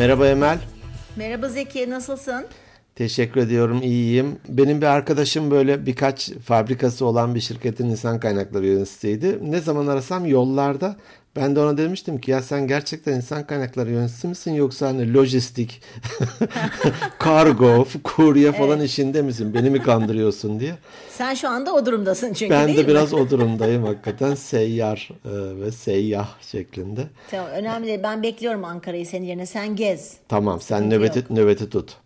Merhaba Emel. Merhaba Zeki, nasılsın? Teşekkür ediyorum, iyiyim. Benim bir arkadaşım böyle birkaç fabrikası olan bir şirketin insan kaynakları yöneticisiydi. Ne zaman arasam yollarda ben de ona demiştim ki ya sen gerçekten insan kaynakları yöneticisi misin yoksa hani lojistik, kargo, kurye falan evet. işinde misin? Beni mi kandırıyorsun diye. Sen şu anda o durumdasın çünkü ben de mi? biraz o durumdayım hakikaten seyyar e, ve seyyah şeklinde. Tamam önemli değil. Ben bekliyorum Ankara'yı senin yerine. Sen gez. Tamam sen nöbeti, nöbeti tut.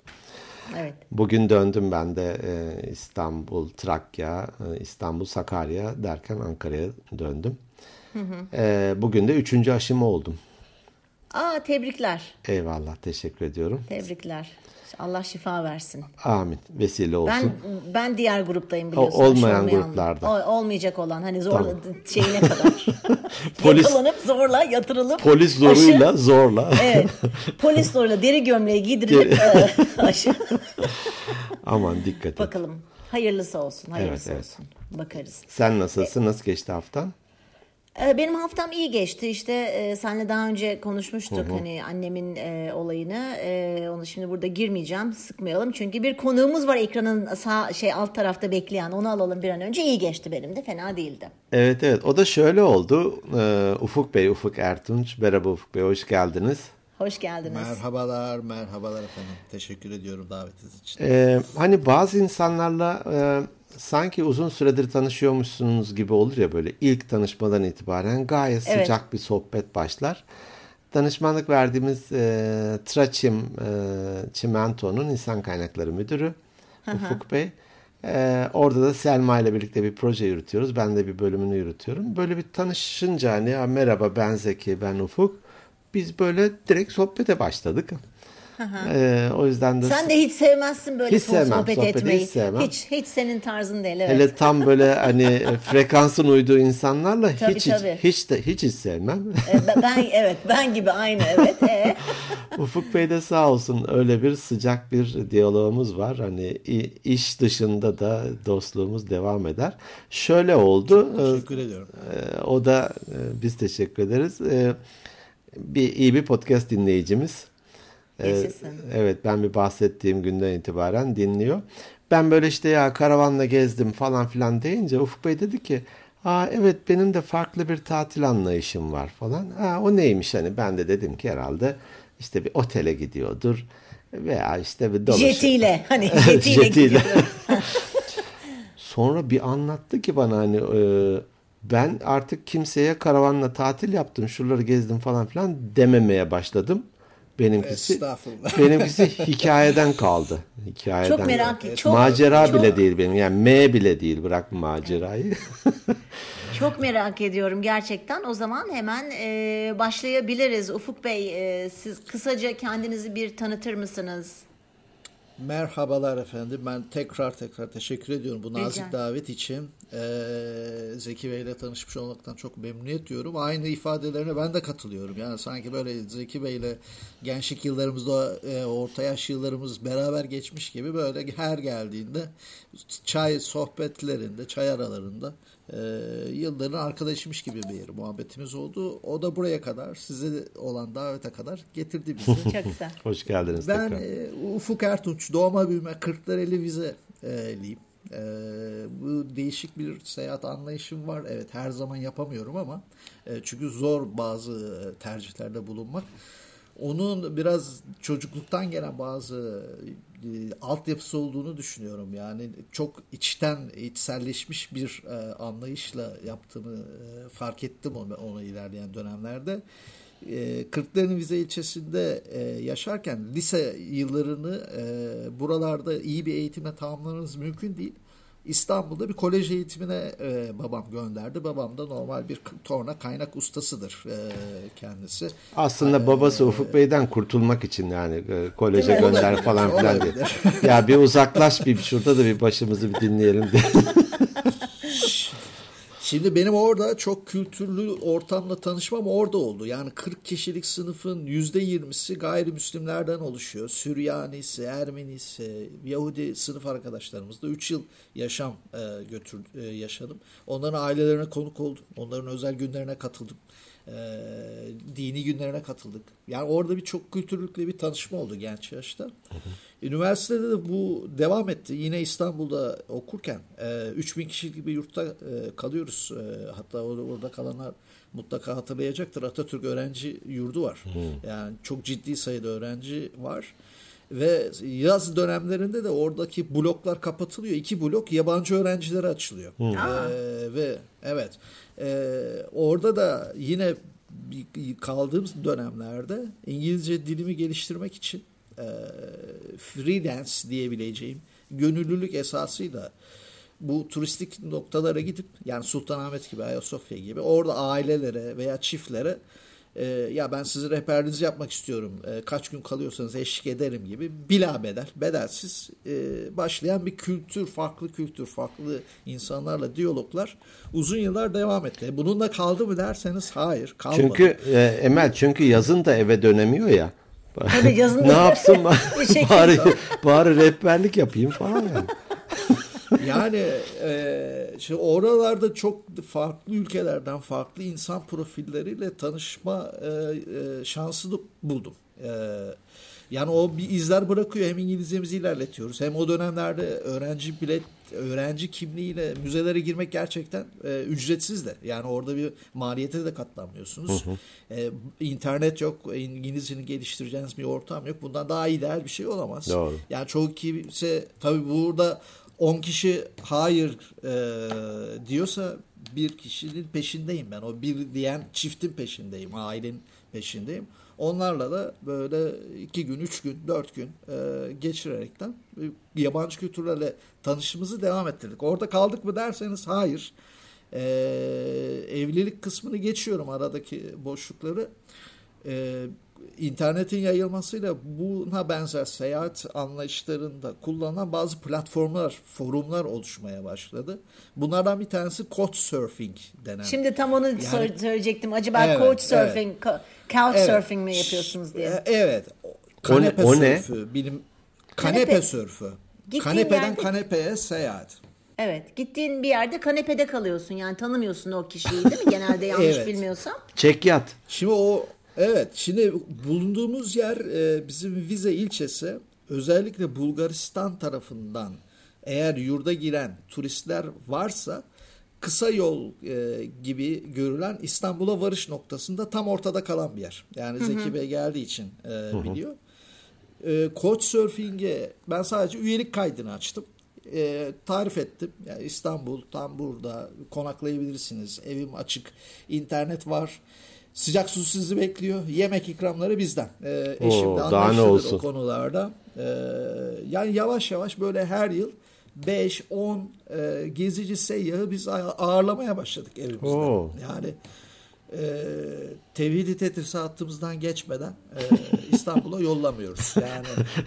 Evet. Bugün döndüm ben de e, İstanbul, Trakya, e, İstanbul, Sakarya derken Ankara'ya döndüm. Hı hı. E, bugün de üçüncü aşımı oldum. Aa tebrikler. Eyvallah teşekkür ediyorum. Tebrikler. Allah şifa versin. Amin. Vesile olsun. Ben ben diğer gruptayım biliyorsun. O, olmayan gruplarda. O, olmayacak olan hani zor tamam. şeyine kadar. polis, Yakalanıp zorla yatırılıp. Polis zoruyla aşı, zorla. evet. Polis zoruyla deri gömleği giydirilip e, aşı. Aman dikkat et. Bakalım. Hayırlısı olsun. Hayırlısı evet, evet. olsun. Bakarız. Sen nasılsın? Nasıl geçti haftan? Benim haftam iyi geçti. İşte e, senle daha önce konuşmuştuk hı hı. hani annemin e, olayını. E, onu şimdi burada girmeyeceğim. Sıkmayalım. Çünkü bir konuğumuz var ekranın sağ şey alt tarafta bekleyen. Onu alalım bir an önce. İyi geçti benim de. Fena değildi. Evet evet. O da şöyle oldu. E, Ufuk Bey, Ufuk Ertunç. Merhaba Ufuk Bey. Hoş geldiniz. Hoş geldiniz. Merhabalar, merhabalar efendim. Teşekkür ediyorum davetiniz için. Ee, hani bazı insanlarla e, sanki uzun süredir tanışıyormuşsunuz gibi olur ya böyle ilk tanışmadan itibaren gayet evet. sıcak bir sohbet başlar. Danışmanlık verdiğimiz e, Traçim e, Çimento'nun insan kaynakları müdürü Aha. Ufuk Bey. E, orada da Selma ile birlikte bir proje yürütüyoruz. Ben de bir bölümünü yürütüyorum. Böyle bir tanışınca hani merhaba ben Zeki ben Ufuk. Biz böyle direkt sohbete başladık. Ee, o yüzden de sen de hiç sevmezsin böyle hiç sevmem, sohbet, sohbet etmeyi. Hiç, sevmem. hiç hiç senin tarzın değil. Evet. Hele tam böyle hani frekansın uyduğu insanlarla tabii, hiç, tabii. hiç hiç de hiç hiç sevmem. Ee, ben evet ben gibi aynı evet. Ee? Ufuk Bey de sağ olsun öyle bir sıcak bir diyalogumuz var. Hani iş dışında da dostluğumuz devam eder. Şöyle oldu. Çok teşekkür ediyorum. E, o da e, biz teşekkür ederiz. E, bir iyi bir podcast dinleyicimiz. Yaşasın. Evet ben bir bahsettiğim günden itibaren dinliyor. Ben böyle işte ya karavanla gezdim falan filan deyince Ufuk Bey dedi ki Aa evet benim de farklı bir tatil anlayışım var falan. Ha o neymiş hani ben de dedim ki herhalde işte bir otele gidiyordur veya işte bir dolaşıyor. Jetiyle hani jetiyle, jetiyle. Sonra bir anlattı ki bana hani e, ben artık kimseye karavanla tatil yaptım şuraları gezdim falan filan dememeye başladım. Benimkisi benimkisi hikayeden kaldı. Hikayeden. Çok merak ettim. Macera çok... bile değil benim. Yani M bile değil. Bırak macerayı. çok merak ediyorum gerçekten. O zaman hemen e, başlayabiliriz. Ufuk Bey, e, siz kısaca kendinizi bir tanıtır mısınız? Merhabalar efendim. Ben tekrar tekrar teşekkür ediyorum bu nazik Rica. davet için. Ee, Zeki Bey ile tanışmış olmaktan çok memnuniyet diyorum. Aynı ifadelerine ben de katılıyorum. Yani sanki böyle Zeki Bey ile gençlik yıllarımızda, e, orta yaş yıllarımız beraber geçmiş gibi böyle her geldiğinde çay sohbetlerinde, çay aralarında e, yılların arkadaşıymış gibi bir muhabbetimiz oldu. O da buraya kadar, size olan davete kadar getirdi bizi. Çok güzel. Hoş geldiniz ben, tekrar. Ben e, Ufuk Ertunç, doğma büyüme Kırklareli vizeliyim. E, bu değişik bir seyahat anlayışım var. Evet her zaman yapamıyorum ama e, çünkü zor bazı tercihlerde bulunmak. Onun biraz çocukluktan gelen bazı e, altyapısı olduğunu düşünüyorum. Yani çok içten, içselleşmiş bir e, anlayışla yaptığımı e, fark ettim onu, onu ilerleyen dönemlerde. E, Kırklareli Vize ilçesinde e, yaşarken lise yıllarını e, buralarda iyi bir eğitimle tamamlamanız mümkün değil. İstanbul'da bir kolej eğitimine e, babam gönderdi. Babam da normal bir torna kaynak ustasıdır e, kendisi. Aslında ee, babası Ufuk Bey'den kurtulmak için yani e, koleje gönder falan filan diye. ya bir uzaklaş bir şurada da bir başımızı bir dinleyelim diye. Şimdi benim orada çok kültürlü ortamla tanışmam orada oldu. Yani 40 kişilik sınıfın %20'si gayrimüslimlerden oluşuyor. Süryanisi, Ermenisi, Yahudi sınıf arkadaşlarımızla 3 yıl yaşam e, götür, e, yaşadım. Onların ailelerine konuk oldum. Onların özel günlerine katıldım. E, dini günlerine katıldık. Yani orada bir çok kültürlükle bir tanışma oldu genç yaşta. Üniversitede de bu devam etti. Yine İstanbul'da okurken e, 3000 kişilik bir yurtta e, kalıyoruz. E, hatta orada, orada kalanlar mutlaka hatırlayacaktır. Atatürk öğrenci yurdu var. Hmm. Yani çok ciddi sayıda öğrenci var. Ve yaz dönemlerinde de oradaki bloklar kapatılıyor. İki blok yabancı öğrencilere açılıyor. Ee, ve evet e, orada da yine kaldığım dönemlerde İngilizce dilimi geliştirmek için e, freelance diyebileceğim gönüllülük esasıyla bu turistik noktalara gidip yani Sultanahmet gibi Ayasofya gibi orada ailelere veya çiftlere e, ya ben sizi rehberliğinizi yapmak istiyorum e, kaç gün kalıyorsanız eşlik ederim gibi bila bedel bedelsiz e, başlayan bir kültür farklı kültür farklı insanlarla diyaloglar uzun yıllar devam etti. Bununla kaldı mı derseniz hayır kalmadı. Çünkü e, Emel çünkü yazın da eve dönemiyor ya. Tabii yazın ne yapsın bari, bari rehberlik yapayım falan yani. Yani e, şimdi oralarda çok farklı ülkelerden farklı insan profilleriyle tanışma e, e, şansı da buldum. E, yani o bir izler bırakıyor. Hem İngilizcemizi ilerletiyoruz. Hem o dönemlerde öğrenci bilet, öğrenci kimliğiyle müzelere girmek gerçekten e, ücretsiz de. Yani orada bir maliyete de katlanmıyorsunuz. Hı hı. E, internet yok. İngilizceni geliştireceğiniz bir ortam yok. Bundan daha ideal bir şey olamaz. Doğru. Yani çoğu kimse tabii burada 10 kişi hayır e, diyorsa bir kişinin peşindeyim ben. O bir diyen çiftin peşindeyim. Ailenin peşindeyim. Onlarla da böyle iki gün, üç gün, dört gün e, geçirerekten yabancı kültürlerle tanışımızı devam ettirdik. Orada kaldık mı derseniz hayır. E, evlilik kısmını geçiyorum aradaki boşlukları. E, internetin yayılmasıyla buna benzer seyahat anlayışlarında kullanılan bazı platformlar, forumlar oluşmaya başladı. Bunlardan bir tanesi Couchsurfing denen. Şimdi tam onu yani, söyleyecektim. Acaba evet, Couchsurfing, evet. Couchsurfing evet. mi yapıyorsunuz diye. E, evet. Kanepe o ne? sörfü, bilim kanepe, kanepe sörfü. Gittiğin Kanepeden yerde... kanepeye seyahat. Evet. Gittiğin bir yerde kanepede kalıyorsun. Yani tanımıyorsun o kişiyi değil mi? Genelde yanlış evet. bilmiyorsam. Çek yat. Şimdi o Evet, şimdi bulunduğumuz yer e, bizim Vize ilçesi. Özellikle Bulgaristan tarafından eğer yurda giren turistler varsa kısa yol e, gibi görülen İstanbul'a varış noktasında tam ortada kalan bir yer. Yani hı hı. Zeki Bey geldiği için e, hı hı. biliyor. E, Couchsurfing'e ben sadece üyelik kaydını açtım. E, tarif ettim. Yani İstanbul tam burada konaklayabilirsiniz. Evim açık. internet var. Sıcak su sizi bekliyor. Yemek ikramları bizden. Ee, eşim de anlaşılır o konularda. Ee, yani yavaş yavaş böyle her yıl 5-10 e, gezici seyyahı biz ağırlamaya başladık evimizde. Oo. Yani e, tevhidi tetrisatımızdan geçmeden e, İstanbul'a yollamıyoruz. Yani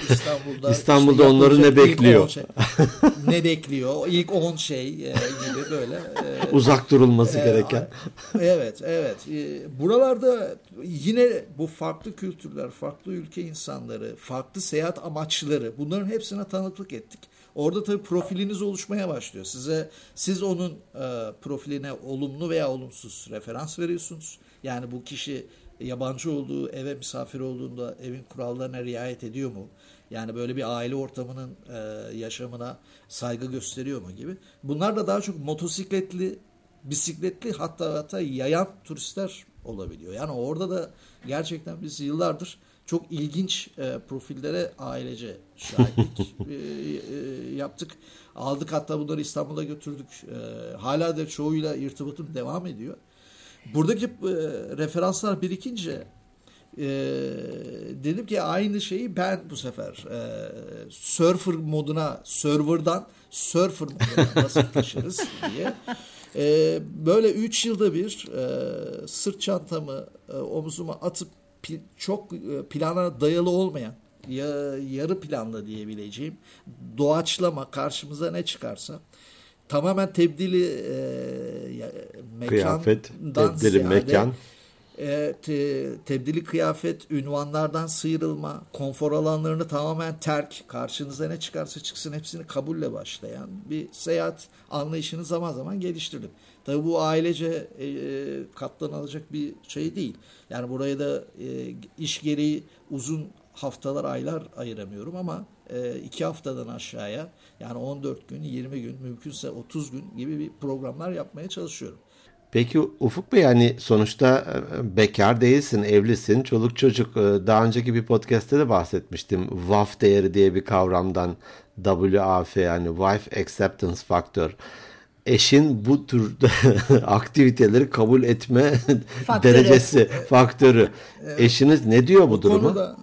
İstanbul'da İstanbul'da işte onları ne bekliyor? Şey, ne bekliyor? İlk 10 şey e, gibi böyle. E, Uzak durulması e, gereken. Evet, evet. E, buralarda yine bu farklı kültürler, farklı ülke insanları, farklı seyahat amaçları bunların hepsine tanıklık ettik. Orada tabii profiliniz oluşmaya başlıyor. Size siz onun e, profiline olumlu veya olumsuz referans veriyorsunuz. Yani bu kişi yabancı olduğu eve misafir olduğunda evin kurallarına riayet ediyor mu? Yani böyle bir aile ortamının e, yaşamına saygı gösteriyor mu gibi. Bunlar da daha çok motosikletli, bisikletli hatta hatta yayan turistler olabiliyor. Yani orada da gerçekten biz yıllardır çok ilginç e, profillere ailece şahitlik e, e, yaptık. Aldık hatta bunları İstanbul'a götürdük. E, hala da çoğuyla irtibatım devam ediyor. Buradaki e, referanslar birikince e, dedim ki aynı şeyi ben bu sefer e, surfer moduna, server'dan surfer moduna nasıl taşırız diye. E, böyle 3 yılda bir e, sırt çantamı e, omzuma atıp çok e, plana dayalı olmayan ya, yarı planlı diyebileceğim doğaçlama karşımıza ne çıkarsa tamamen tebdili e, mekandan Kıyafet, tebdili ziyade, mekan e, te, tebdili kıyafet, ünvanlardan sıyrılma, konfor alanlarını tamamen terk, karşınıza ne çıkarsa çıksın hepsini kabulle başlayan bir seyahat anlayışını zaman zaman geliştirdim. Tabii bu ailece e, katlanılacak bir şey değil. Yani buraya da e, iş gereği uzun haftalar, aylar ayıramıyorum ama e, iki haftadan aşağıya yani 14 gün, 20 gün, mümkünse 30 gün gibi bir programlar yapmaya çalışıyorum. Peki Ufuk Bey yani sonuçta e, bekar değilsin, evlisin, çoluk çocuk. E, daha önceki bir podcast'te de bahsetmiştim. WAF değeri diye bir kavramdan WAF yani Wife Acceptance Factor. Eşin bu tür aktiviteleri kabul etme faktörü. derecesi, faktörü. Eşiniz ne diyor bu o duruma? Konuda,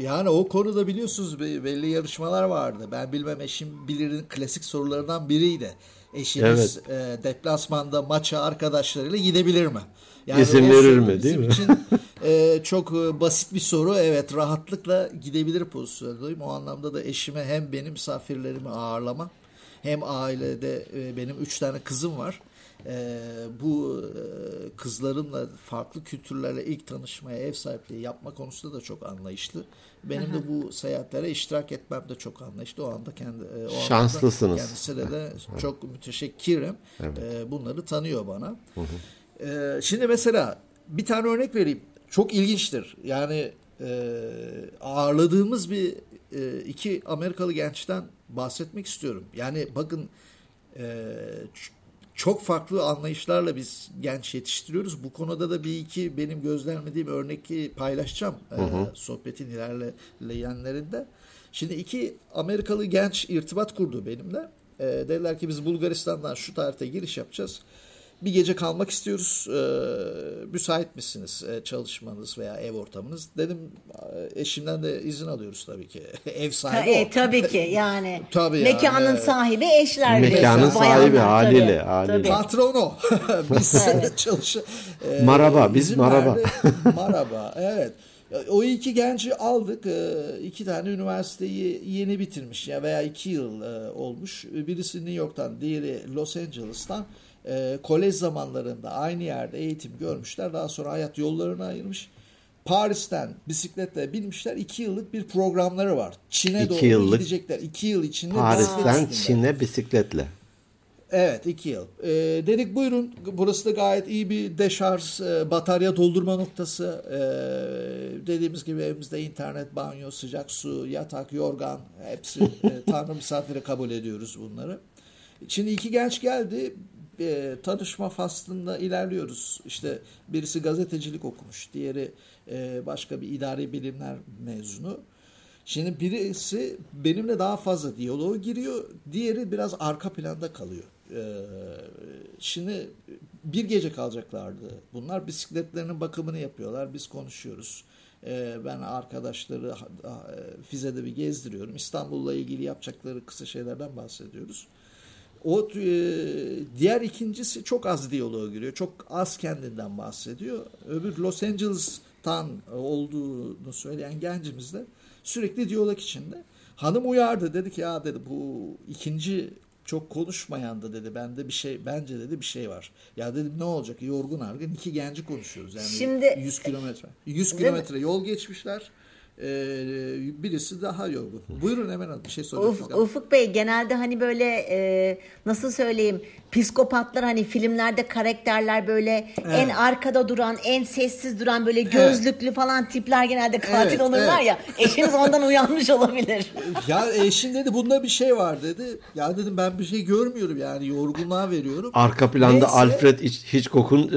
yani o konuda biliyorsunuz belli yarışmalar vardı. Ben bilmem eşim bilirin klasik sorularından biriydi eşiniz evet. e, deplasmanda maça arkadaşlarıyla gidebilir mi? Yani İzin verir mi değil mi? için e, çok e, basit bir soru. Evet rahatlıkla gidebilir pozisyondayım. O anlamda da eşime hem benim misafirlerimi ağırlama hem ailede e, benim üç tane kızım var. E, bu e, kızlarımla farklı kültürlerle ilk tanışmaya ev sahipliği yapma konusunda da çok anlayışlı. Benim Aha. de bu seyahatlere iştirak etmem de çok anlayışlı. O anda kendi e, o şanslısınız. Kendisine de çok müteşekkirim. Evet. E, bunları tanıyor bana. Hı hı. E, şimdi mesela bir tane örnek vereyim. Çok ilginçtir. Yani e, ağırladığımız bir e, iki Amerikalı gençten bahsetmek istiyorum. Yani bakın e, çok farklı anlayışlarla biz genç yetiştiriyoruz. Bu konuda da bir iki benim gözlemlediğim örneği paylaşacağım hı hı. E, sohbetin ilerleyenlerinde. Şimdi iki Amerikalı genç irtibat kurdu benimle. E, dediler ki biz Bulgaristan'dan şu tarihte giriş yapacağız bir gece kalmak istiyoruz. E, müsait misiniz e, çalışmanız veya ev ortamınız? Dedim e, eşimden de izin alıyoruz tabii ki. ev sahibi Ta, e, tabii ki yani. tabii Mekanın yani. sahibi eşler. Mekanın sahibi haliyle. Tabii, haliyle. Patron o. biz evet. çalış. E, maraba biz maraba. maraba evet. O iki genci aldık. iki tane üniversiteyi yeni bitirmiş ya veya iki yıl olmuş. Birisi New York'tan, diğeri Los Angeles'tan e, kolej zamanlarında aynı yerde eğitim görmüşler. Daha sonra hayat yollarını ayırmış. Paris'ten bisikletle binmişler. iki yıllık bir programları var. Çin'e doğru yıllık, gidecekler. İki yıl içinde Paris'ten Çin'e bisikletle. Evet iki yıl. Ee, dedik buyurun burası da gayet iyi bir deşarj e, batarya doldurma noktası. Ee, dediğimiz gibi evimizde internet, banyo, sıcak su, yatak, yorgan hepsi e, tanrı misafiri kabul ediyoruz bunları. Şimdi iki genç geldi e, tanışma faslında ilerliyoruz. İşte birisi gazetecilik okumuş, diğeri e, başka bir idari bilimler mezunu. Şimdi birisi benimle daha fazla diyaloğa giriyor, diğeri biraz arka planda kalıyor. E, şimdi bir gece kalacaklardı. Bunlar bisikletlerinin bakımını yapıyorlar, biz konuşuyoruz. E, ben arkadaşları e, Fize'de bir gezdiriyorum. İstanbul'la ilgili yapacakları kısa şeylerden bahsediyoruz. O e, diğer ikincisi çok az diyaloğa giriyor. Çok az kendinden bahsediyor. Öbür Los Angeles'tan olduğunu söyleyen gencimiz de sürekli diyalog içinde. Hanım uyardı dedi ki ya dedi bu ikinci çok konuşmayan da dedi bende bir şey bence dedi bir şey var. Ya dedim ne olacak yorgun argın iki genci konuşuyoruz yani Şimdi, 100 kilometre 100 kilometre yol geçmişler birisi daha yorgun. Buyurun hemen bir şey soracaksınız. Uf, Ufuk Bey genelde hani böyle e, nasıl söyleyeyim psikopatlar hani filmlerde karakterler böyle evet. en arkada duran en sessiz duran böyle gözlüklü evet. falan tipler genelde katil evet, olurlar evet. ya eşiniz ondan uyanmış olabilir. Ya eşin dedi bunda bir şey var dedi. Ya dedim ben bir şey görmüyorum yani yorgunluğa veriyorum. Arka planda Neyse. Alfred Hitchcock'un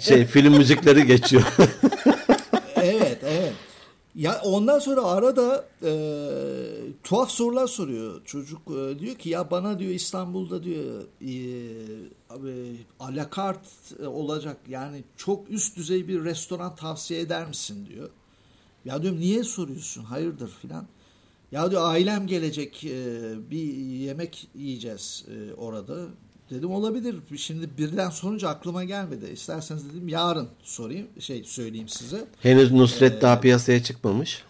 şey film müzikleri geçiyor. Ya ondan sonra arada e, tuhaf sorular soruyor çocuk e, diyor ki ya bana diyor İstanbul'da diyor e, abi, alakart olacak yani çok üst düzey bir restoran tavsiye eder misin diyor. Ya diyorum niye soruyorsun hayırdır filan. Ya diyor ailem gelecek e, bir yemek yiyeceğiz e, orada. Dedim olabilir. Şimdi birden sorunca aklıma gelmedi. İsterseniz dedim yarın sorayım, şey söyleyeyim size. Henüz Nusret ee, daha piyasaya çıkmamış.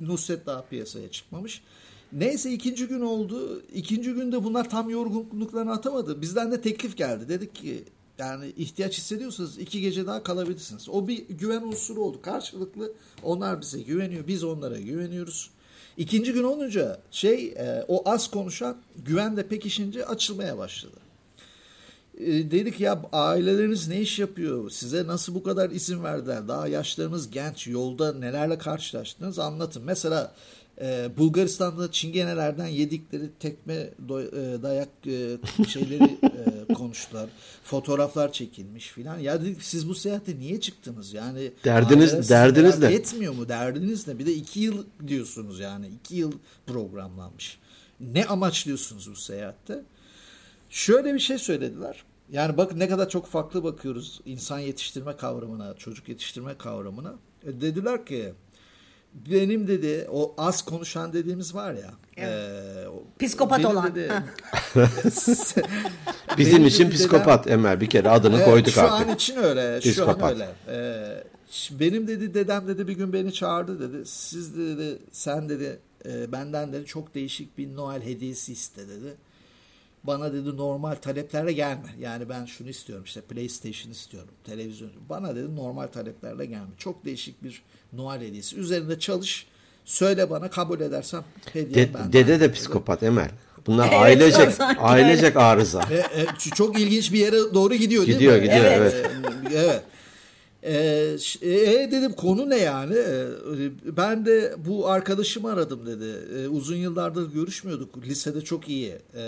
Nusret daha piyasaya çıkmamış. Neyse ikinci gün oldu. İkinci günde bunlar tam yorgunluklarını atamadı. Bizden de teklif geldi. Dedik ki Yani ihtiyaç hissediyorsanız iki gece daha kalabilirsiniz. O bir güven unsuru oldu. Karşılıklı onlar bize güveniyor. Biz onlara güveniyoruz. İkinci gün olunca şey e, o az konuşan güven de pekişince açılmaya başladı. E, dedik ya aileleriniz ne iş yapıyor? Size nasıl bu kadar izin verdiler? Daha yaşlarınız genç. Yolda nelerle karşılaştınız? Anlatın. Mesela e, Bulgaristan'da çingenelerden yedikleri tekme e, dayak e, şeyleri e, konuştular. Fotoğraflar çekilmiş filan. Ya dedik siz bu seyahate niye çıktınız? Yani derdiniz derdiniz ne? Yetmiyor mu? Derdiniz ne? Bir de iki yıl diyorsunuz yani. iki yıl programlanmış. Ne amaçlıyorsunuz bu seyahatte? Şöyle bir şey söylediler. Yani bakın ne kadar çok farklı bakıyoruz insan yetiştirme kavramına, çocuk yetiştirme kavramına. E dediler ki benim dedi o az konuşan dediğimiz var ya. Evet. E, psikopat olan. Dedi, Bizim için psikopat dedem, Emel bir kere adını evet, koyduk şu artık. Şu an için öyle. Psikopat. Şu an öyle. Ee, benim dedi dedem dedi bir gün beni çağırdı dedi. Siz dedi sen dedi e, benden dedi çok değişik bir Noel hediyesi iste dedi. Bana dedi normal taleplerle gelme. Yani ben şunu istiyorum işte PlayStation istiyorum, televizyon. Bana dedi normal taleplerle gelme. Çok değişik bir Noel hediyesi. Üzerinde çalış. Söyle bana kabul edersem hediye De, ben. Dede de psikopat Emel. Bunlar evet, ailecek ailecek arıza. E, e, çok ilginç bir yere doğru gidiyor, gidiyor değil mi? Gidiyor gidiyor evet. evet. evet. Ee, e, dedim konu ne yani? Ee, ben de bu arkadaşımı aradım dedi. Ee, uzun yıllardır görüşmüyorduk. Lisede çok iyi e,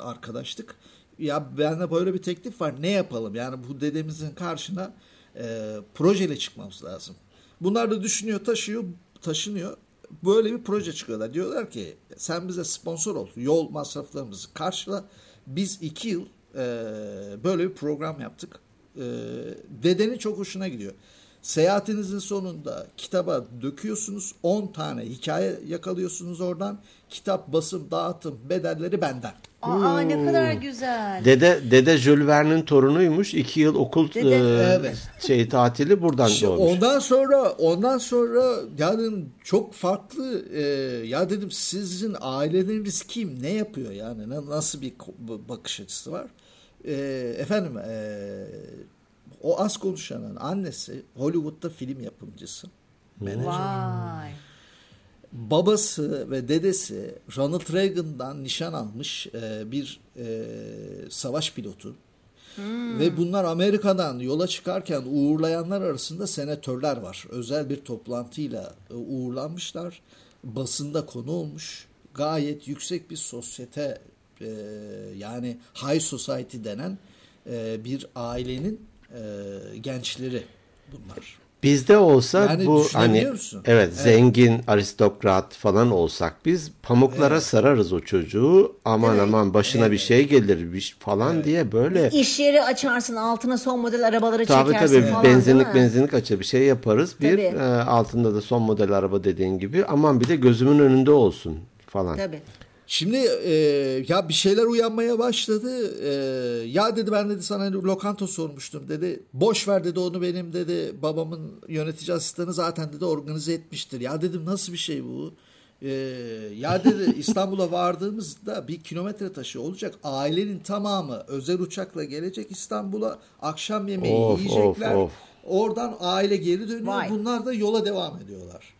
arkadaştık. Ya bende böyle bir teklif var. Ne yapalım? Yani bu dedemizin karşına e, projeyle çıkmamız lazım. Bunlar da düşünüyor, taşıyor, taşınıyor. Böyle bir proje çıkıyorlar. Diyorlar ki sen bize sponsor ol. Yol masraflarımızı karşıla. Biz iki yıl e, böyle bir program yaptık e, dedenin çok hoşuna gidiyor. Seyahatinizin sonunda kitaba döküyorsunuz. 10 tane hikaye yakalıyorsunuz oradan. Kitap, basım, dağıtım, bedelleri benden. Aa hmm. ne kadar güzel. Dede dede Jules Verne'in torunuymuş. İki yıl okul dede, e, evet. şey tatili buradan işte doğmuş. Ondan sonra ondan sonra yani çok farklı e, ya dedim sizin aileleriniz kim? Ne yapıyor yani? Nasıl bir bakış açısı var? E, efendim e, o az konuşanın annesi Hollywood'da film yapımcısı. Menajer. Vay. Babası ve dedesi Ronald Reagan'dan nişan almış e, bir e, savaş pilotu. Hmm. Ve bunlar Amerika'dan yola çıkarken uğurlayanlar arasında senatörler var. Özel bir toplantıyla e, uğurlanmışlar. Basında konu olmuş. Gayet yüksek bir sosyete e, yani high society denen e, bir ailenin e, gençleri bunlar. Bizde olsa yani bu hani evet, evet zengin aristokrat falan olsak biz pamuklara evet. sararız o çocuğu. Aman evet. aman başına evet. bir şey gelir bir falan evet. diye böyle. İş yeri açarsın altına son model arabaları tabii, çekersin tabii. falan. Benzinlik benzinlik açar bir şey yaparız. Bir e, altında da son model araba dediğin gibi aman bir de gözümün önünde olsun falan. Tabii. Şimdi e, ya bir şeyler uyanmaya başladı. E, ya dedi ben dedi sana lokanta sormuştum dedi. Boş ver dedi onu benim dedi babamın yönetici asistanı zaten dedi organize etmiştir. Ya dedim nasıl bir şey bu? E, ya dedi İstanbul'a vardığımızda bir kilometre taşı olacak. Ailenin tamamı özel uçakla gelecek İstanbul'a. Akşam yemeği of, yiyecekler. Of, of. Oradan aile geri dönüyor. Vay. Bunlar da yola devam ediyorlar.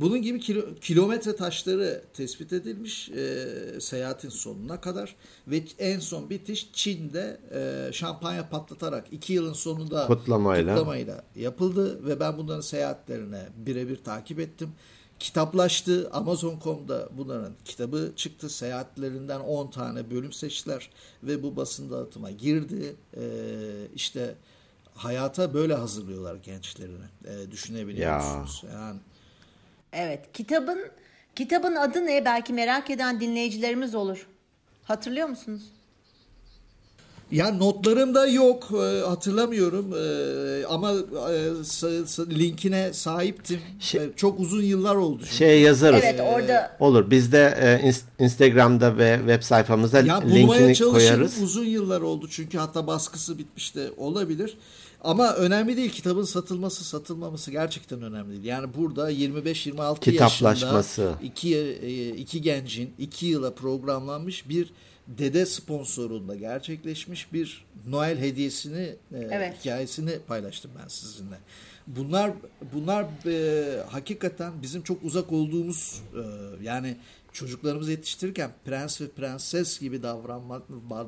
Bunun gibi kilo, kilometre taşları tespit edilmiş e, seyahatin sonuna kadar ve en son bitiş Çin'de e, şampanya patlatarak iki yılın sonunda kutlamayla. kutlamayla yapıldı ve ben bunların seyahatlerine birebir takip ettim. Kitaplaştı. Amazon.com'da bunların kitabı çıktı. Seyahatlerinden 10 tane bölüm seçtiler ve bu basın dağıtıma girdi. E, işte hayata böyle hazırlıyorlar gençlerini. E, düşünebiliyor ya. musunuz? Yani Evet. Kitabın kitabın adı ne? Belki merak eden dinleyicilerimiz olur. Hatırlıyor musunuz? Ya notlarımda yok e, hatırlamıyorum e, ama e, linkine sahiptim. Şey, çok uzun yıllar oldu. Çünkü. Şey yazarız. Evet orada. Olur biz de Instagram'da ve web sayfamızda ya, linkini koyarız. Uzun yıllar oldu çünkü hatta baskısı bitmiş de olabilir. Ama önemli değil kitabın satılması satılmaması gerçekten önemli değil. Yani burada 25-26 yaşında iki, e, iki gencin iki yıla programlanmış bir dede sponsorunda gerçekleşmiş bir Noel hediyesini e, Evet. hikayesini paylaştım ben sizinle. Bunlar bunlar e, hakikaten bizim çok uzak olduğumuz e, yani çocuklarımızı yetiştirirken prens ve prenses gibi davranmak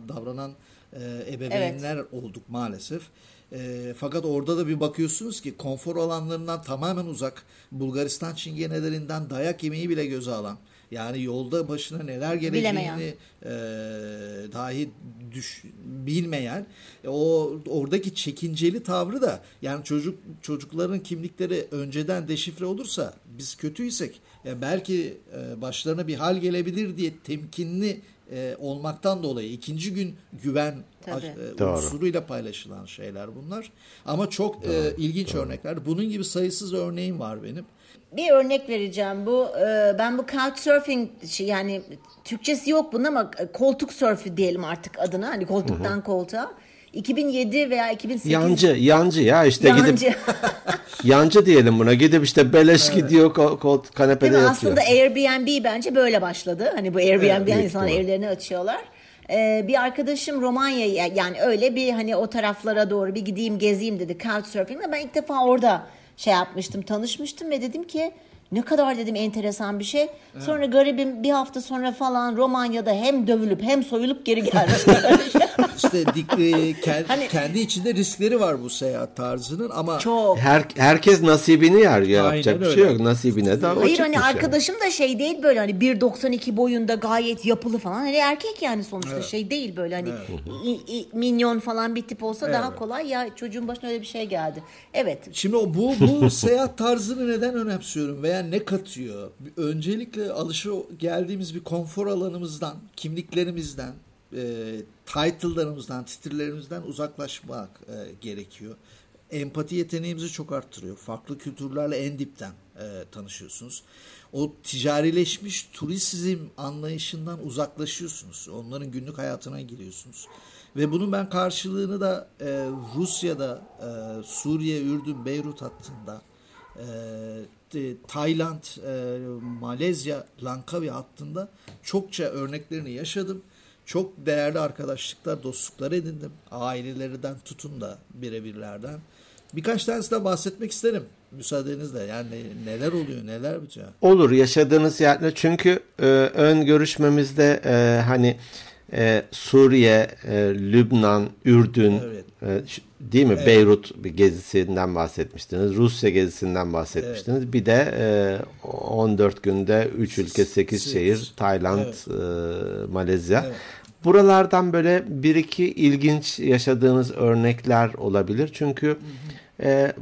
davranan e, ebeveynler olduk maalesef. E, fakat orada da bir bakıyorsunuz ki konfor alanlarından tamamen uzak Bulgaristan çingenelerinden dayak yemeği bile göze alan yani yolda başına neler geleceğini e, dahi düş, bilmeyen e, o oradaki çekinceli tavrı da yani çocuk çocukların kimlikleri önceden deşifre olursa biz kötüysek e, belki e, başlarına bir hal gelebilir diye temkinli e, olmaktan dolayı ikinci gün güven Tabii. e, Doğru. unsuruyla paylaşılan şeyler bunlar. Ama çok e, ilginç örnekler. Bunun gibi sayısız örneğim var benim. Bir örnek vereceğim bu e, ben bu couchsurfing şey, yani Türkçesi yok bunun ama e, koltuk sörfü diyelim artık adına hani koltuktan koltuğa 2007 veya 2008 Yancı, yancı ya işte gidip Yancı. yancı diyelim buna. Gidip işte beleş gidiyor kol, kol, Değil kanepede yatıyor. Aslında Airbnb bence böyle başladı. Hani bu Airbnb'den büyük insanlar ihtimal. evlerini açıyorlar. Ee, bir arkadaşım Romanya'ya yani öyle bir hani o taraflara doğru bir gideyim gezeyim dedi Couchsurfing'le. Ben ilk defa orada şey yapmıştım tanışmıştım ve dedim ki ne kadar dedim enteresan bir şey. Sonra garibim bir hafta sonra falan Romanya'da hem dövülüp hem soyulup geri gelmiş. İşte dik, e, ke- Hani- kendi içinde riskleri var bu seyahat tarzının ama Çok. Her, herkes nasibini yer. Yapacak bir şey yok. Nasibine de Hayır hani yani. arkadaşım da şey değil böyle hani 1.92 boyunda gayet yapılı falan. Hani erkek yani sonuçta şey değil böyle hani i- i- minyon falan bir tip olsa daha Evet. kolay ya çocuğun başına öyle bir şey geldi. Evet. Şimdi o bu bu seyahat tarzını neden önemsiyorum veya ne katıyor? Öncelikle alışa geldiğimiz bir konfor alanımızdan, kimliklerimizden, e, title'larımızdan, titirlerimizden uzaklaşmak e, gerekiyor. Empati yeteneğimizi çok arttırıyor. Farklı kültürlerle en dipten e, tanışıyorsunuz. O ticarileşmiş turizm anlayışından uzaklaşıyorsunuz. Onların günlük hayatına giriyorsunuz. Ve bunun ben karşılığını da e, Rusya'da, e, Suriye, Ürdün, Beyrut hattında, e, Tayland, e, Malezya, Langkawi hattında çokça örneklerini yaşadım. Çok değerli arkadaşlıklar, dostluklar edindim. Ailelerinden tutun da birebirlerden. Birkaç tanesinden bahsetmek isterim müsaadenizle. Yani neler oluyor, neler bitiyor. Olur yaşadığınız yerde çünkü e, ön görüşmemizde e, hani e, Suriye, e, Lübnan, Ürdün Evet. e, değil mi? Beyrut bir gezisinden bahsetmiştiniz. Rusya gezisinden bahsetmiştiniz. Bir de e, 14 günde 3 ülke 8 Sekiz. şehir Tayland, Evet. e, Malezya. Evet. Buralardan böyle bir iki ilginç yaşadığınız örnekler olabilir. Çünkü e,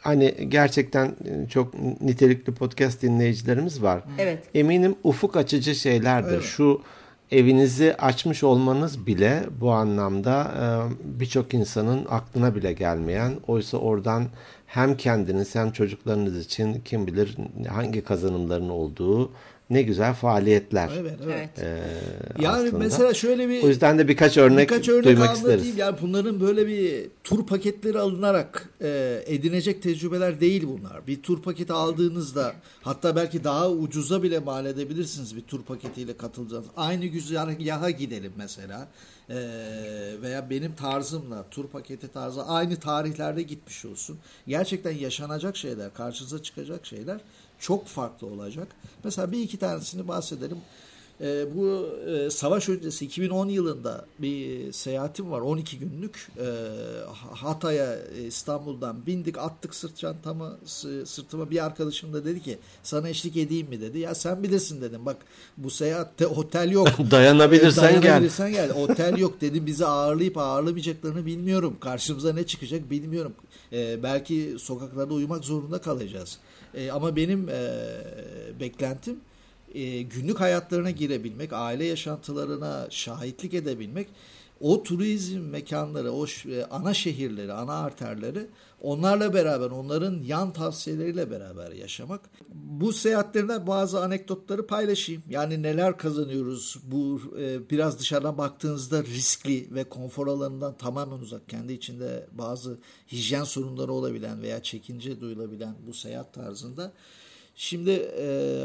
hani gerçekten çok nitelikli podcast dinleyicilerimiz var. Evet. Eminim ufuk açıcı şeylerdir. Evet. Şu evinizi açmış olmanız bile bu anlamda e, birçok insanın aklına bile gelmeyen oysa oradan hem kendiniz hem çocuklarınız için kim bilir hangi kazanımların olduğu ne güzel faaliyetler. Evet, evet. Evet. e, Yani aslında. mesela şöyle bir o yüzden de birkaç örnek, birkaç örnek duymak isteriz. Yani bunların böyle bir tur paketleri alınarak e, edinecek tecrübeler değil bunlar. Bir tur paketi aldığınızda hatta belki daha ucuza bile mal edebilirsiniz bir tur paketiyle katılacağınız. Aynı güzergaha gidelim mesela. E, veya benim tarzımla tur paketi tarzı aynı tarihlerde gitmiş olsun. Gerçekten yaşanacak şeyler, karşınıza çıkacak şeyler çok farklı olacak. Mesela bir iki tanesini bahsedelim. E, bu e, savaş öncesi 2010 yılında bir seyahatim var. 12 günlük. E, Hatay'a e, İstanbul'dan bindik attık sırt çantamı sı- sırtıma bir arkadaşım da dedi ki sana eşlik edeyim mi? dedi. Ya sen bilirsin dedim. Bak bu seyahatte otel yok. Dayanabilirsen gel. Dayanabilirsen gel. Otel yok dedim. Bizi ağırlayıp ağırlamayacaklarını bilmiyorum. Karşımıza ne çıkacak bilmiyorum. E, belki sokaklarda uyumak zorunda kalacağız E, ama benim e, beklentim e, günlük hayatlarına girebilmek, aile yaşantılarına şahitlik edebilmek, o turizm mekanları, o e, ana şehirleri, ana arterleri onlarla beraber, onların yan tavsiyeleriyle beraber yaşamak. Bu seyahatlerinde bazı anekdotları paylaşayım. Yani neler kazanıyoruz bu e, biraz dışarıdan baktığınızda riskli ve konfor alanından tamamen uzak, kendi içinde bazı hijyen sorunları olabilen veya çekince duyulabilen bu seyahat tarzında Şimdi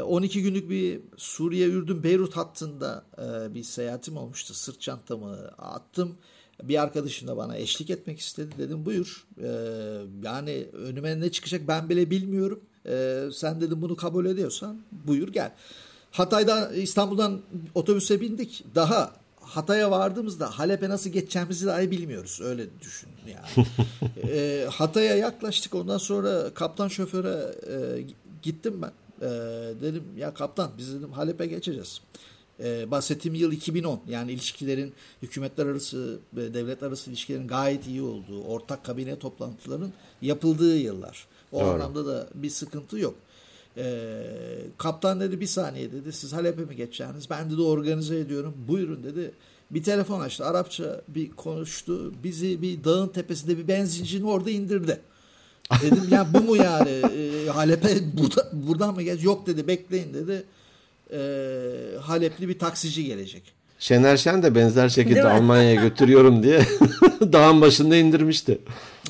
12 günlük bir Suriye Ürdün Beyrut hattında bir seyahatim olmuştu. Sırt çantamı attım. Bir arkadaşım da bana eşlik etmek istedi. Dedim buyur. Yani önüme ne çıkacak ben bile bilmiyorum. Sen dedim bunu kabul ediyorsan buyur gel. Hatay'dan İstanbul'dan otobüse bindik. Daha Hatay'a vardığımızda Halep'e nasıl geçeceğimizi dahi bilmiyoruz. Öyle düşün yani. e, Hatay'a yaklaştık. Ondan sonra kaptan şoföre e, gittim ben. E, dedim ya kaptan biz dedim Halep'e geçeceğiz. E, bahsettiğim yıl 2010. Yani ilişkilerin hükümetler arası ve devletler arası ilişkilerin gayet iyi olduğu, ortak kabine toplantılarının yapıldığı yıllar. O Doğru. anlamda da bir sıkıntı yok. E, kaptan dedi bir saniye dedi siz Halep'e mi geçeceğiniz? Ben dedi organize ediyorum. Buyurun dedi. Bir telefon açtı. Arapça bir konuştu. Bizi bir dağın tepesinde bir benzincinin orada indirdi. Dedim ya bu mu yani? E, Halep'e burada, buradan mı geç? Yok dedi bekleyin dedi. E, Halepli bir taksici gelecek. Şener Şen de benzer şekilde Almanya'ya götürüyorum diye dağın başında indirmişti.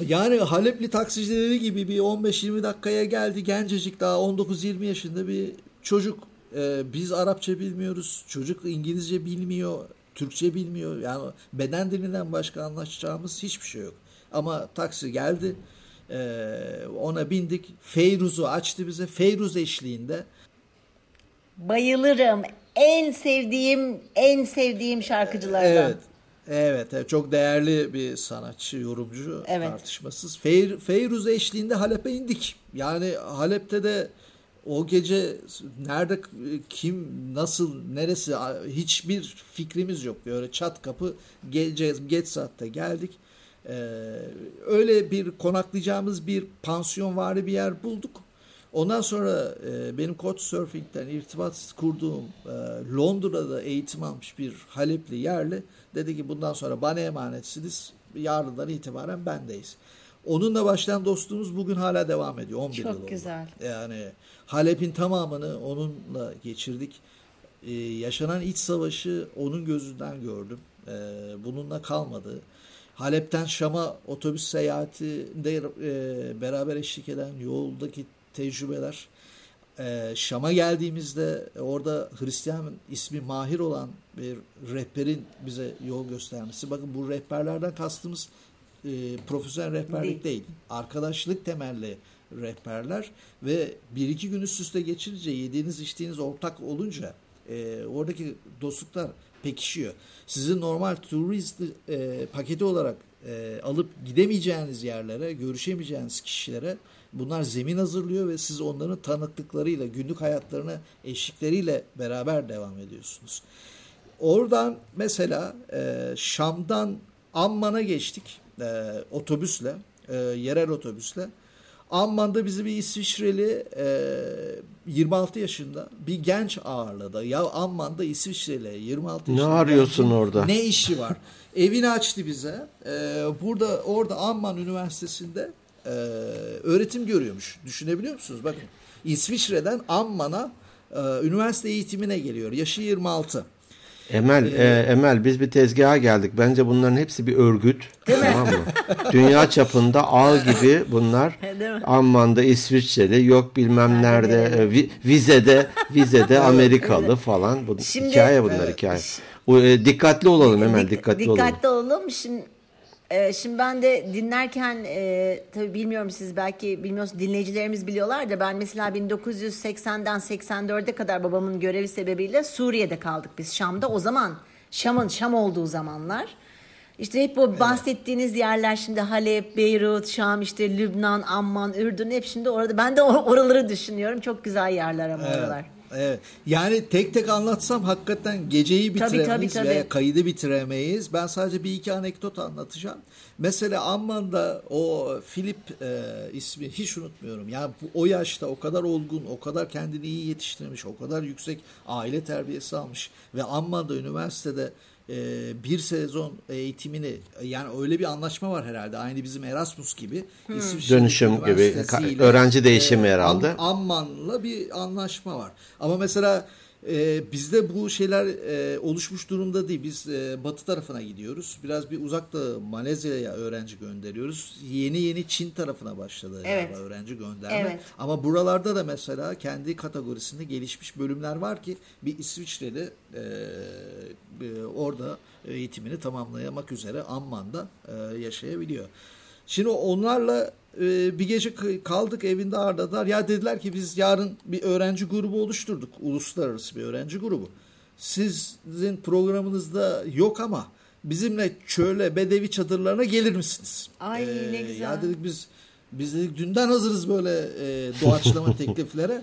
Yani Halepli taksicileri gibi bir 15-20 dakikaya geldi. Gencecik daha 19-20 yaşında bir çocuk. Ee, biz Arapça bilmiyoruz. Çocuk İngilizce bilmiyor. Türkçe bilmiyor. Yani beden dilinden başka anlaşacağımız hiçbir şey yok. Ama taksi geldi. Ee, ona bindik. Feyruz'u açtı bize. Feyruz eşliğinde. Bayılırım. En sevdiğim en sevdiğim şarkıcılardan. Evet. Evet, evet çok değerli bir sanatçı, yorumcu evet. tartışmasız. Feyr, Feyruz eşliğinde Halep'e indik. Yani Halep'te de o gece nerede kim nasıl neresi hiçbir fikrimiz yok. Böyle çat kapı geleceğiz geç saatte geldik. Ee, öyle bir konaklayacağımız bir pansiyon vari bir yer bulduk. Ondan sonra e, benim Couchsurfing'den irtibat kurduğum e, Londra'da eğitim almış bir Halepli yerli dedi ki bundan sonra bana emanetsiniz. Yarından itibaren bendeyiz. Onunla başlayan dostluğumuz bugün hala devam ediyor. 11 Çok yıl oldu. güzel. Yani Halep'in tamamını onunla geçirdik. Ee, yaşanan iç savaşı onun gözünden gördüm. Ee, bununla kalmadı. Halep'ten Şam'a otobüs seyahatinde e, beraber eşlik eden yoldaki tecrübeler. Ee, Şam'a geldiğimizde orada Hristiyan ismi Mahir olan bir rehberin bize yol göstermesi. Bakın bu rehberlerden kastımız e, profesyonel rehberlik değil. değil. Arkadaşlık temelli rehberler ve bir iki gün üst üste geçirince yediğiniz içtiğiniz ortak olunca e, oradaki dostluklar pekişiyor. Sizin normal turist e, paketi olarak e, alıp gidemeyeceğiniz yerlere, görüşemeyeceğiniz kişilere bunlar zemin hazırlıyor ve siz onların tanıklıklarıyla, günlük hayatlarına eşlikleriyle beraber devam ediyorsunuz. Oradan mesela e, Şam'dan Amman'a geçtik e, otobüsle, e, yerel otobüsle. Amman'da bizi bir İsviçreli e, 26 yaşında bir genç ağırladı. Ya Amman'da İsviçreli 26 yaşında. Ne arıyorsun orada? Ne işi var? Evini açtı bize. E, burada orada Amman Üniversitesi'nde e, öğretim görüyormuş. Düşünebiliyor musunuz? Bakın İsviçre'den Amman'a e, üniversite eğitimine geliyor. Yaşı 26. Emel, ee, e, Emel biz bir tezgaha geldik. Bence bunların hepsi bir örgüt. Tamam mı? Dünya çapında ağ gibi bunlar. Amman'da İsviçreli, yok bilmem nerede, e, vizede, vizede Amerikalı falan. Bu Şimdi, hikaye bunlar hikaye. O, e, dikkatli olalım Emel, dikkatli, dikkatli olalım. Dikkatli olalım. Şimdi ee, şimdi ben de dinlerken e, tabii bilmiyorum siz belki bilmiyorsunuz dinleyicilerimiz biliyorlar da ben mesela 1980'den 84'e kadar babamın görevi sebebiyle Suriye'de kaldık biz Şam'da. O zaman Şam'ın Şam olduğu zamanlar. İşte hep bu bahsettiğiniz yerler şimdi Halep, Beyrut, Şam, işte Lübnan, Amman, Ürdün hep şimdi orada. Ben de oraları düşünüyorum. Çok güzel yerler ama evet. oralar. Evet. Yani tek tek anlatsam hakikaten geceyi bitiremeyiz tabii, tabii, tabii. veya kaydı bitiremeyiz. Ben sadece bir iki anekdot anlatacağım. Mesela Amman'da o Philip e, ismi hiç unutmuyorum. Yani bu, o yaşta o kadar olgun, o kadar kendini iyi yetiştirmiş, o kadar yüksek aile terbiyesi almış ve Amman'da üniversitede e, bir sezon eğitimini yani öyle bir anlaşma var herhalde aynı bizim Erasmus gibi. Hmm. dönüşüm gibi öğrenci değişimi e, herhalde. Amman'la bir anlaşma var. Ama mesela e, bizde bu şeyler e, oluşmuş durumda değil. Biz e, batı tarafına gidiyoruz. Biraz bir uzakta Malezya'ya öğrenci gönderiyoruz. Yeni yeni Çin tarafına başladı evet. öğrenci gönderme. Evet. Ama buralarda da mesela kendi kategorisinde gelişmiş bölümler var ki bir İsviçreli e, e, orada eğitimini tamamlamak üzere Amman'da e, yaşayabiliyor. Şimdi onlarla e, bir gece kaldık evinde ağırladılar. Ya dediler ki biz yarın bir öğrenci grubu oluşturduk. Uluslararası bir öğrenci grubu. Sizin programınızda yok ama bizimle çöle bedevi çadırlarına gelir misiniz? Ay ee, ne güzel. Ya dedik biz biz dedik dünden hazırız böyle e, doğaçlama tekliflere.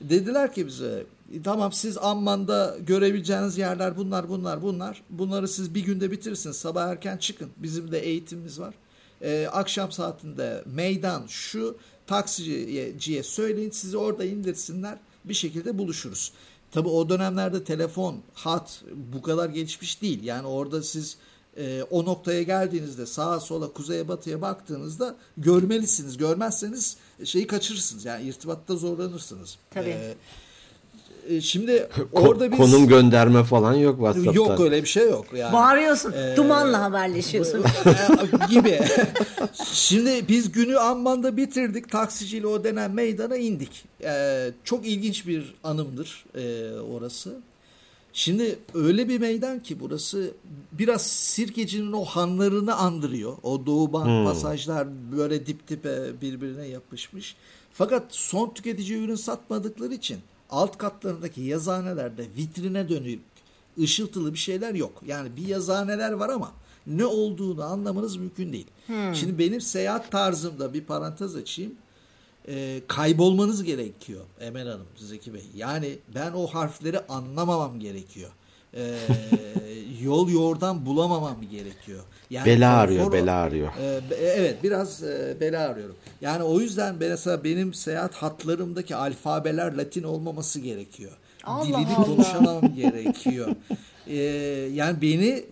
Dediler ki bize tamam siz Amman'da görebileceğiniz yerler bunlar bunlar bunlar. Bunları siz bir günde bitirirsiniz. Sabah erken çıkın. Bizim de eğitimimiz var e, akşam saatinde meydan şu taksiciye söyleyin sizi orada indirsinler bir şekilde buluşuruz. Tabi o dönemlerde telefon, hat bu kadar gelişmiş değil. Yani orada siz e, o noktaya geldiğinizde sağa sola kuzeye batıya baktığınızda görmelisiniz. Görmezseniz şeyi kaçırırsınız. Yani irtibatta zorlanırsınız. Tabii. E, e, şimdi orada biz... Konum gönderme falan yok WhatsApp'ta. Yok öyle bir şey yok. Yani. Bağırıyorsun. Ee, dumanla haberleşiyorsun. Gibi. şimdi biz günü Amman'da bitirdik. Taksiciyle o denen meydana indik. Ee, çok ilginç bir anımdır e, orası. Şimdi öyle bir meydan ki burası biraz Sirkeci'nin o hanlarını andırıyor. O doğu bank hmm. pasajlar böyle dip dipe birbirine yapışmış. Fakat son tüketici ürün satmadıkları için alt katlarındaki yazanelerde vitrine dönük ışıltılı bir şeyler yok. Yani bir yazaneler var ama ne olduğunu anlamanız mümkün değil. Hmm. Şimdi benim seyahat tarzımda bir parantez açayım. E, kaybolmanız gerekiyor Emel Hanım, Zeki Bey. Yani ben o harfleri anlamamam gerekiyor. E, yol yordan bulamamam gerekiyor. Yani bela arıyor, bela arıyor. E, evet, biraz e, bela arıyorum. Yani o yüzden mesela benim seyahat hatlarımdaki alfabeler Latin olmaması gerekiyor. Allah Dilini Allah. konuşamam gerekiyor. E, yani beni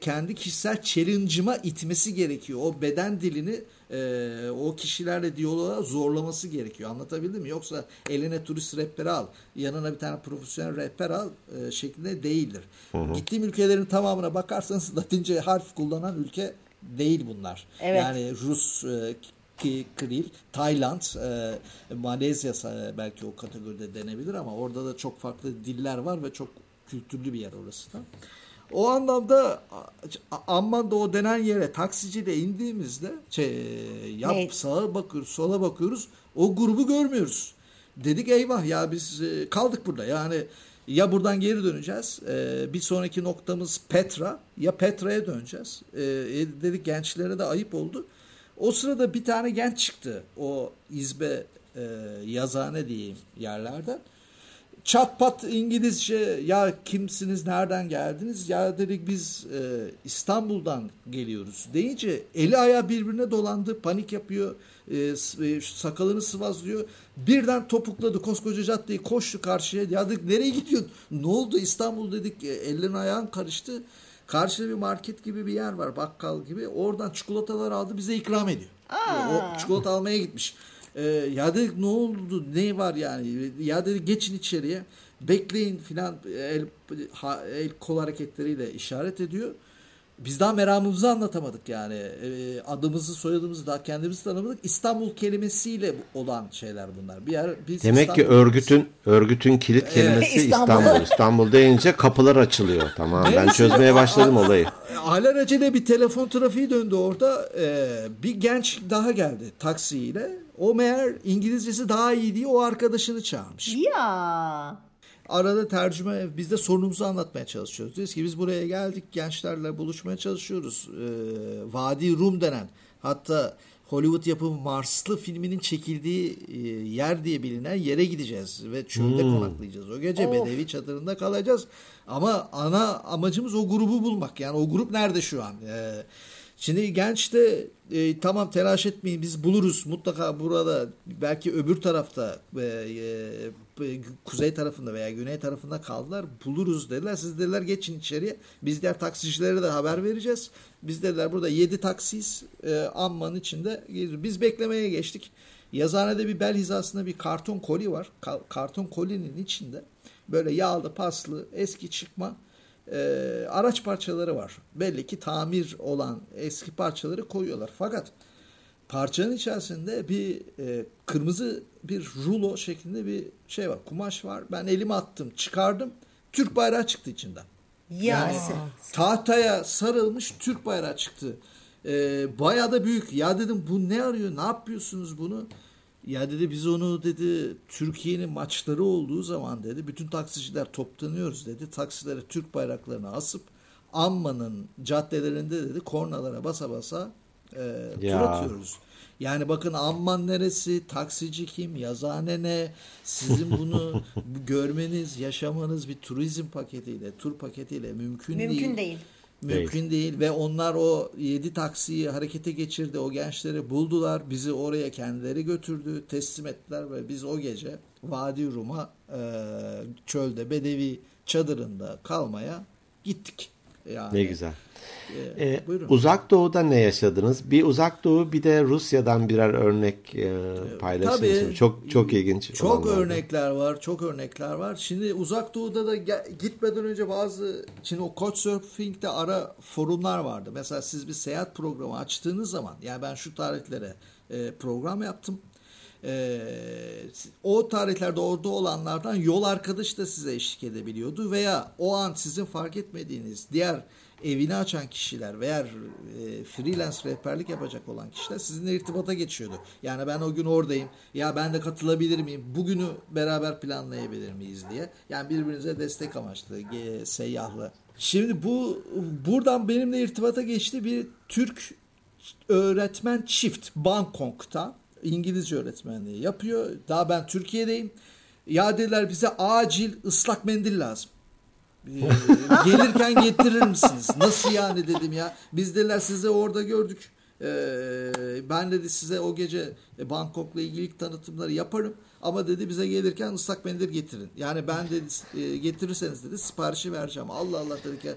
kendi kişisel challenge'ıma itmesi gerekiyor. O beden dilini e, o kişilerle diyaloğa zorlaması gerekiyor. Anlatabildim mi? Yoksa eline turist rehberi al, yanına bir tane profesyonel rehber al e, şeklinde değildir. Hı hı. Gittiğim ülkelerin tamamına bakarsanız Latince harf kullanan ülke değil bunlar. Evet. Yani Rus, e, Kril, Tayland, e, Malezya belki o kategoride denebilir ama orada da çok farklı diller var ve çok kültürlü bir yer orası da. O anlamda Amman'da o denen yere taksiciyle indiğimizde şey, yap evet. sağa bakıyoruz sola bakıyoruz o grubu görmüyoruz. Dedik eyvah ya biz e, kaldık burada yani ya buradan geri döneceğiz e, bir sonraki noktamız Petra ya Petra'ya döneceğiz. E, dedik gençlere de ayıp oldu. O sırada bir tane genç çıktı o izbe yazane diyeyim yerlerden çat pat İngilizce ya kimsiniz nereden geldiniz? Ya dedik biz e, İstanbul'dan geliyoruz. deyince eli ayağı birbirine dolandı panik yapıyor e, e, sakalını sıvazlıyor birden topukladı koskoca caddeyi koştu karşıya ya dedik nereye gidiyorsun? Ne oldu? İstanbul dedik e, ellerin ayağın karıştı karşıda bir market gibi bir yer var bakkal gibi oradan çikolatalar aldı bize ikram ediyor. Aa. o çikolata almaya gitmiş e, ya dedik ne oldu ne var yani ya dedi geçin içeriye bekleyin filan el, ha, el kol hareketleriyle işaret ediyor. Biz daha meramımızı anlatamadık yani. E, adımızı, soyadımızı daha kendimizi tanımadık. İstanbul kelimesiyle olan şeyler bunlar. Bir yer biz Demek İstanbul ki örgütün örgütün kilit kelimesi evet. İstanbul. İstanbul. deyince kapılar açılıyor. Tamam ben çözmeye başladım olayı. Alelacele bir telefon trafiği döndü orada. Ee, bir genç daha geldi taksiyle. O meğer İngilizcesi daha iyi diye o arkadaşını çağırmış. Ya. Arada tercüme biz de sorunumuzu anlatmaya çalışıyoruz. Diyoruz ki biz buraya geldik gençlerle buluşmaya çalışıyoruz. Ee, Vadi Rum denen hatta Hollywood yapımı Marslı filminin çekildiği e, yer diye bilinen yere gideceğiz ve çölde hmm. konaklayacağız. O gece of. Bedevi çadırında kalacağız. Ama ana amacımız o grubu bulmak. Yani o grup nerede şu an? Ee, Şimdi genç de e, tamam telaş etmeyin biz buluruz mutlaka burada belki öbür tarafta e, e, kuzey tarafında veya güney tarafında kaldılar buluruz dediler. Siz dediler geçin içeriye biz diğer taksicilere de haber vereceğiz. Biz dediler burada 7 taksiyiz e, Amman'ın içinde biz beklemeye geçtik. Yazanede bir bel hizasında bir karton koli var. Ka- karton kolinin içinde böyle yağlı paslı eski çıkma e, araç parçaları var. Belli ki tamir olan eski parçaları koyuyorlar. Fakat parçanın içerisinde bir e, kırmızı bir rulo şeklinde bir şey var. Kumaş var. Ben elimi attım, çıkardım. Türk bayrağı çıktı içinden. Yani tahtaya sarılmış Türk bayrağı çıktı. Ee, bayağı da büyük. Ya dedim bu ne arıyor? Ne yapıyorsunuz bunu? Ya dedi biz onu dedi Türkiye'nin maçları olduğu zaman dedi bütün taksiciler toplanıyoruz dedi. Taksilere Türk bayraklarını asıp Amman'ın caddelerinde dedi kornalara basa basa e, tur atıyoruz. Yani bakın Amman neresi, taksici kim, yazane ne, sizin bunu görmeniz, yaşamanız bir turizm paketiyle, tur paketiyle mümkün, mümkün değil. değil. Mümkün değil. değil ve onlar o 7 taksiyi harekete geçirdi. O gençleri buldular. Bizi oraya kendileri götürdü. Teslim ettiler ve biz o gece Vadi Rum'a e, çölde Bedevi çadırında kalmaya gittik. Yani, ne güzel. Ee, ee, uzak Doğu'da ne yaşadınız? Bir Uzak Doğu bir de Rusya'dan birer örnek e, paylaşın. Çok çok ilginç. Çok örnekler var. Çok örnekler var. Şimdi Uzak Doğu'da da gitmeden önce bazı şimdi o Couchsurfing'de ara forumlar vardı. Mesela siz bir seyahat programı açtığınız zaman yani ben şu tarihlere e, program yaptım. Ee, o tarihlerde orada olanlardan yol arkadaş da size eşlik edebiliyordu veya o an sizin fark etmediğiniz diğer evini açan kişiler veya e, freelance rehberlik yapacak olan kişiler sizinle irtibata geçiyordu. Yani ben o gün oradayım. Ya ben de katılabilir miyim? Bugünü beraber planlayabilir miyiz diye. Yani birbirinize destek amaçlı, e, seyyahlı. Şimdi bu buradan benimle irtibata geçti bir Türk öğretmen çift Bangkok'ta İngilizce öğretmenliği yapıyor. Daha ben Türkiye'deyim. Ya dediler bize acil ıslak mendil lazım. Ee, gelirken getirir misiniz? Nasıl yani dedim ya. Biz dediler size orada gördük. Ee, ben dedi size o gece Bangkok'la ilgili tanıtımları yaparım. Ama dedi bize gelirken ıslak mendil getirin. Yani ben dedi e, getirirseniz dedi siparişi vereceğim. Allah Allah dedik ya.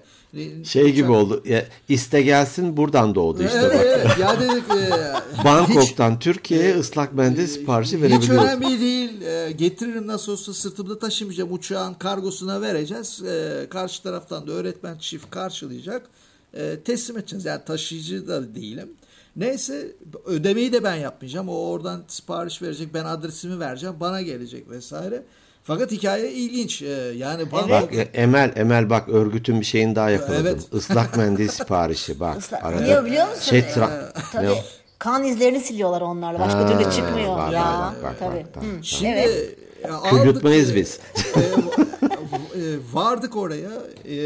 Şey gibi oldu. Ya, iste gelsin buradan doğdu işte. Evet, bak. evet. Ya dedik e, Bangkok'tan hiç, Türkiye'ye e, ıslak mendil siparişi verebiliyoruz. Hiç önemli değil. E, getiririm nasıl olsa sırtımda taşımayacağım. Uçağın kargosuna vereceğiz. E, karşı taraftan da öğretmen çift karşılayacak. E, teslim edeceğiz. Yani taşıyıcı da değilim. Neyse ödemeyi de ben yapmayacağım. O oradan sipariş verecek. Ben adresimi vereceğim. Bana gelecek vesaire. Fakat hikaye ilginç. Ee, yani bak, bak e, Emel Emel bak örgütün bir şeyini daha yakaladım. Evet. Islak mendil siparişi bak. Islak, arada niye biliyor musun? Şey, tra- Tabii. Kan izlerini siliyorlar onlarla. Başka ha, türlü çıkmıyor var, ya. Var, bak, Tabii. Bak, tamam. Şimdi evet. Kudurtmayız biz. E, e, vardık oraya. E,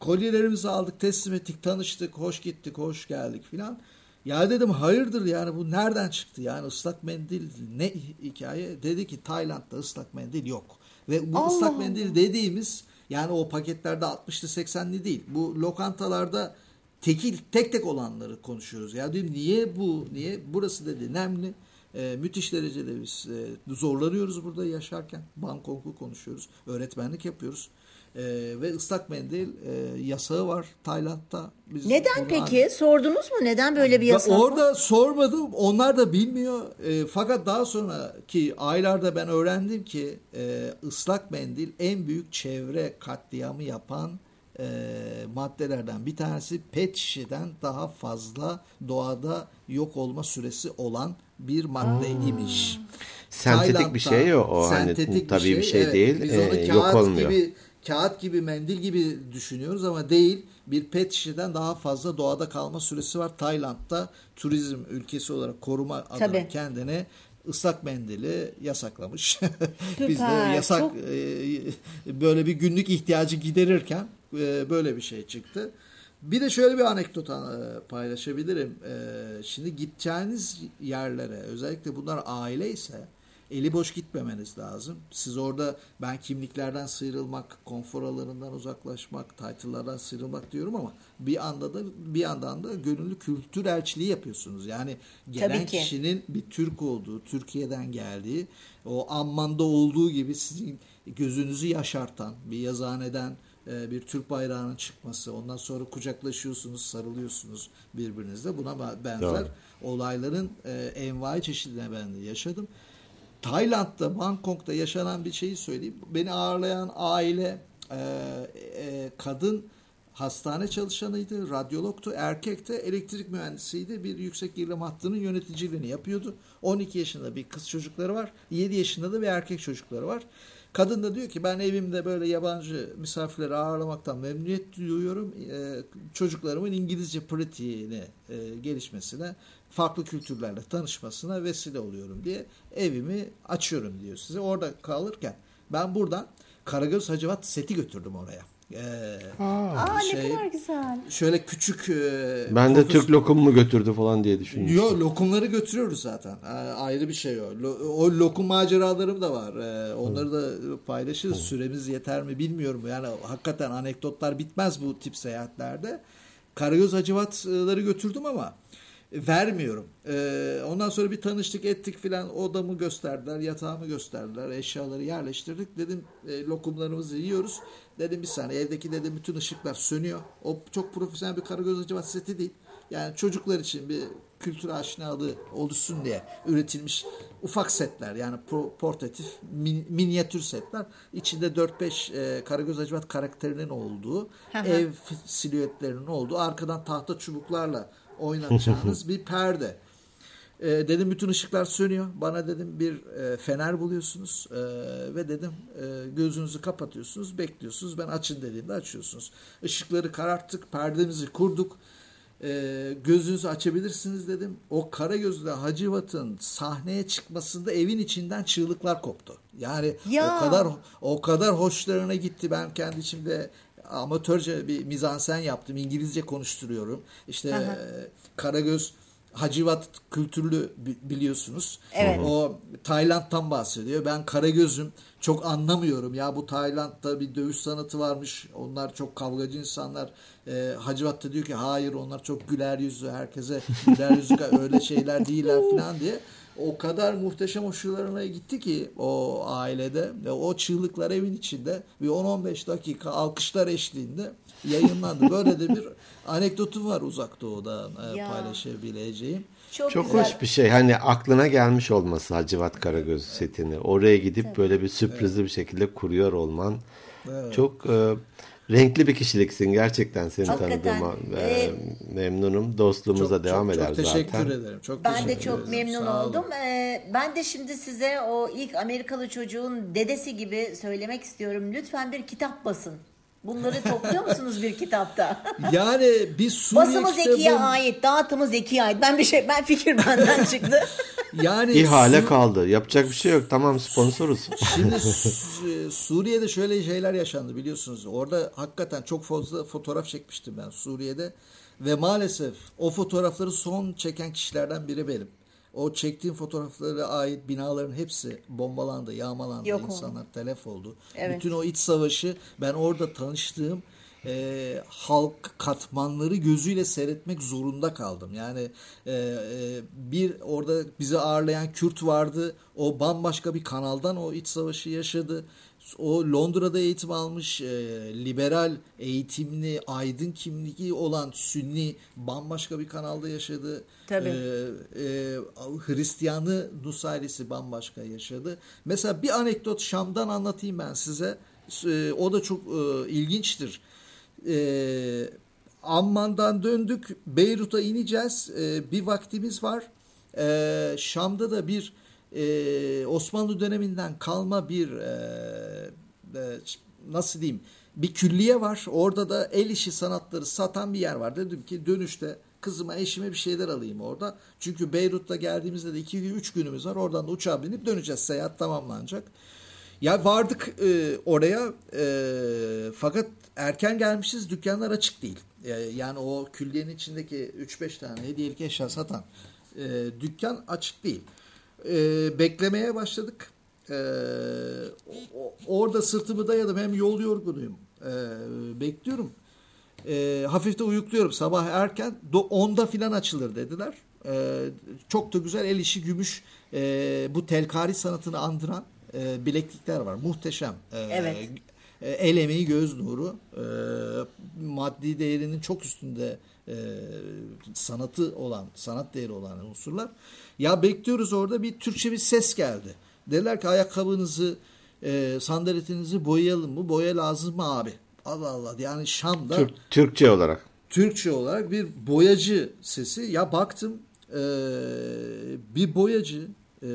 kolyelerimizi aldık, teslim ettik, tanıştık, hoş gittik, hoş geldik filan. Ya dedim hayırdır yani bu nereden çıktı yani ıslak mendil ne hikaye? Dedi ki Tayland'da ıslak mendil yok. Ve bu Allah ıslak mendil dediğimiz yani o paketlerde 60'lı 80'li değil. Bu lokantalarda tekil tek tek olanları konuşuyoruz. Ya dedim niye bu niye burası dedi nemli. E, müthiş derecede biz e, zorlanıyoruz burada yaşarken. Bangkok'u konuşuyoruz. Öğretmenlik yapıyoruz. E, ve ıslak mendil e, yasağı var Tayland'da. Biz Neden peki? An... Sordunuz mu? Neden böyle bir yasak Orada var? sormadım. Onlar da bilmiyor. E, fakat daha sonraki aylarda ben öğrendim ki e, ıslak mendil en büyük çevre katliamı yapan e, maddelerden bir tanesi pet şişeden daha fazla doğada yok olma süresi olan bir maddeymiş. Sentetik bir şey o. o hani, tabii bir şey, bir şey evet, değil. Biz onu e, yok olmuyor. Gibi kağıt gibi mendil gibi düşünüyoruz ama değil. Bir pet şişeden daha fazla doğada kalma süresi var. Tayland'da turizm ülkesi olarak koruma adına Tabii. kendine ıslak mendili yasaklamış. Biz de yasak çok... e, böyle bir günlük ihtiyacı giderirken e, böyle bir şey çıktı. Bir de şöyle bir anekdot e, paylaşabilirim. E, şimdi gideceğiniz yerlere özellikle bunlar aile ise eli boş gitmemeniz lazım. Siz orada ben kimliklerden sıyrılmak, konfor alanından uzaklaşmak, title'lardan sıyrılmak diyorum ama bir anda da bir yandan da gönüllü kültür elçiliği yapıyorsunuz. Yani gelen kişinin bir Türk olduğu, Türkiye'den geldiği, o Amman'da olduğu gibi sizin gözünüzü yaşartan bir yazaneden e, bir Türk bayrağının çıkması, ondan sonra kucaklaşıyorsunuz, sarılıyorsunuz birbirinizle. Buna benzer Doğru. olayların e, envai çeşidine ben de yaşadım. Tayland'da, Bangkok'ta yaşanan bir şeyi söyleyeyim. Beni ağırlayan aile e, e, kadın hastane çalışanıydı, radyologtu, erkek de elektrik mühendisiydi. Bir yüksek gerilim hattının yöneticiliğini yapıyordu. 12 yaşında bir kız çocukları var, 7 yaşında da bir erkek çocukları var. Kadın da diyor ki ben evimde böyle yabancı misafirleri ağırlamaktan memnuniyet duyuyorum. Ee, çocuklarımın İngilizce pratiğine e, gelişmesine, farklı kültürlerle tanışmasına vesile oluyorum diye evimi açıyorum diyor size. Orada kalırken ben buradan Karagöz Hacivat seti götürdüm oraya. Ee, Aa, şey, ne kadar güzel. Şöyle küçük e, Ben de Türk lokum mu götürdü falan diye düşünüyorum. Yok lokumları götürüyoruz zaten. E, ayrı bir şey o. O lokum maceralarım da var. E, onları da paylaşırız. Süremiz yeter mi bilmiyorum. Yani hakikaten anekdotlar bitmez bu tip seyahatlerde. Karagöz Hacivatları götürdüm ama vermiyorum. Ee, ondan sonra bir tanıştık ettik filan odamı gösterdiler, yatağımı gösterdiler, eşyaları yerleştirdik. Dedim e, lokumlarımızı yiyoruz. Dedim bir saniye evdeki dedim bütün ışıklar sönüyor. O çok profesyonel bir Karagöz Acıvat seti değil. Yani çocuklar için bir kültür aşinalığı oluşsun diye üretilmiş ufak setler yani portatif min, minyatür setler içinde 4-5 e, Karagöz Acıvat karakterinin olduğu ev silüetlerinin olduğu arkadan tahta çubuklarla oynatacağınız bir perde. E, dedim bütün ışıklar sönüyor. Bana dedim bir e, fener buluyorsunuz e, ve dedim e, gözünüzü kapatıyorsunuz, bekliyorsunuz. Ben açın dediğimde açıyorsunuz. Işıkları kararttık, perdemizi kurduk. E, gözünüzü açabilirsiniz dedim. O kara gözlü Hacivat'ın sahneye çıkmasında evin içinden çığlıklar koptu. Yani ya. o kadar o kadar hoşlarına gitti. Ben kendi içimde amatörce bir mizansen yaptım. İngilizce konuşturuyorum. İşte Aha. e, Karagöz Hacivat kültürlü biliyorsunuz. Evet. O Tayland'dan bahsediyor. Ben Karagöz'üm. Çok anlamıyorum. Ya bu Tayland'da bir dövüş sanatı varmış. Onlar çok kavgacı insanlar. E, Hacivat da diyor ki hayır onlar çok güler yüzlü. Herkese güler yüzlü öyle şeyler değiller falan diye o kadar muhteşem hoşlarına gitti ki o ailede ve o çığlıklar evin içinde bir 10-15 dakika alkışlar eşliğinde yayınlandı. Böyle de bir anekdotum var uzak doğuda e, paylaşabileceğim. Çok, Çok hoş bir şey. Hani aklına gelmiş olması Hacivat Karagöz setini. Oraya gidip evet. böyle bir sürprizli evet. bir şekilde kuruyor olman. Evet. Çok e, renkli bir kişiliksin gerçekten seni Hakikaten, tanıdığıma e, memnunum. Dostluğumuza çok, devam çok, eder çok zaten. Çok teşekkür ederim. Çok ben de çok ederim. memnun Sağ oldum. Ee, ben de şimdi size o ilk Amerikalı çocuğun dedesi gibi söylemek istiyorum. Lütfen bir kitap basın. Bunları topluyor musunuz bir kitapta? Yani bir Suriye Basımı Zeki'ye kitabı... ait, dağıtımı Zeki'ye ait. Ben bir şey, ben fikir benden çıktı. yani ihale Sur... kaldı. Yapacak bir şey yok. Tamam sponsoruz. Şimdi Suriye'de şöyle şeyler yaşandı biliyorsunuz. Orada hakikaten çok fazla fotoğraf çekmiştim ben Suriye'de ve maalesef o fotoğrafları son çeken kişilerden biri benim. O çektiğim fotoğraflara ait binaların hepsi bombalandı, yağmalandı, Yok insanlar oldu. telef oldu. Evet. Bütün o iç savaşı ben orada tanıştığım e, halk katmanları gözüyle seyretmek zorunda kaldım. Yani e, e, bir orada bizi ağırlayan Kürt vardı. O bambaşka bir kanaldan o iç savaşı yaşadı. O Londra'da eğitim almış e, liberal eğitimli aydın kimliği olan Sünni bambaşka bir kanalda yaşadı. Tabii. E, e, Hristiyanı Nusayrisi bambaşka yaşadı. Mesela bir anekdot Şam'dan anlatayım ben size. E, o da çok e, ilginçtir. E, Amman'dan döndük. Beyrut'a ineceğiz. E, bir vaktimiz var. E, Şam'da da bir e, Osmanlı döneminden kalma bir e, e, nasıl diyeyim bir külliye var. Orada da el işi sanatları satan bir yer var. Dedim ki dönüşte kızıma eşime bir şeyler alayım orada. Çünkü Beyrut'ta geldiğimizde de 2-3 günümüz var. Oradan da uçağa binip döneceğiz. Seyahat tamamlanacak. Ya vardık e, oraya e, fakat erken gelmişiz dükkanlar açık değil. E, yani o külliyenin içindeki 3-5 tane hediyelik eşya satan e, dükkan açık değil. E, beklemeye başladık. E, o, orada sırtımı dayadım hem yol yorgunuyum. E, bekliyorum. E, hafif de uyukluyorum sabah erken. 10'da filan açılır dediler. E, çok da güzel el işi gümüş e, bu telkari sanatını andıran e, bileklikler var. Muhteşem. E, evet. E, el emeği göz nuru. E, maddi değerinin çok üstünde e, sanatı olan, sanat değeri olan unsurlar. Ya bekliyoruz orada bir Türkçe bir ses geldi. Dediler ki ayakkabınızı, e, sandaletinizi boyayalım mı? Boya lazım mı abi? Allah Allah. Yani Şam'da Türk, Türkçe olarak. Türkçe olarak bir boyacı sesi. Ya baktım e, bir boyacı e,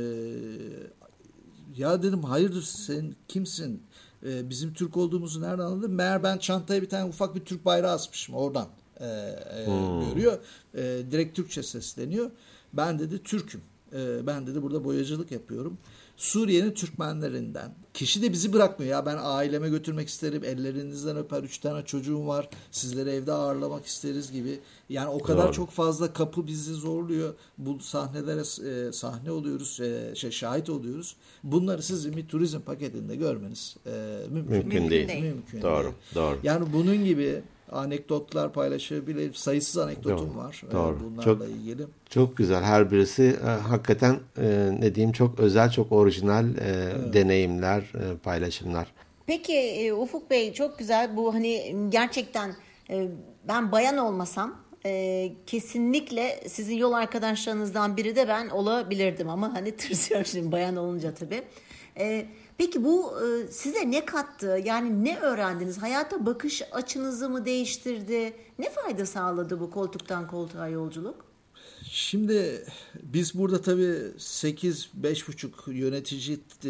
ya dedim hayırdır sen kimsin? E, bizim Türk olduğumuzu nereden anladın? Meğer ben çantaya bir tane ufak bir Türk bayrağı asmışım oradan e, e, hmm. görüyor. E, direkt Türkçe sesleniyor. Ben dedi Türk'üm. E, ben dedi burada boyacılık yapıyorum. Suriye'nin Türkmenlerinden. Kişi de bizi bırakmıyor ya ben aileme götürmek isterim ellerinizden öper üç tane çocuğum var sizleri evde ağırlamak isteriz gibi. Yani o kadar Doğru. çok fazla kapı bizi zorluyor. Bu sahnelere e, sahne oluyoruz, e, şey şahit oluyoruz. Bunları sizin bir turizm paketinde görmeniz e, mümkün, mümkün değil. değil. Mümkün doğru, değil. doğru. Yani bunun gibi anekdotlar paylaşabilir. Sayısız anekdotum doğru, var e, doğru. bunlarla çok, ilgili. Çok güzel. Her birisi e, hakikaten e, ne diyeyim çok özel, çok orijinal e, evet. deneyimler, e, paylaşımlar. Peki e, Ufuk Bey çok güzel. Bu hani gerçekten e, ben bayan olmasam e, kesinlikle sizin yol arkadaşlarınızdan biri de ben olabilirdim ama hani tırsıyorum şimdi bayan olunca tabii. E, peki bu e, size ne kattı? Yani ne öğrendiniz? Hayata bakış açınızı mı değiştirdi? Ne fayda sağladı bu koltuktan koltuğa yolculuk? Şimdi biz burada tabii 8 buçuk yönetici e,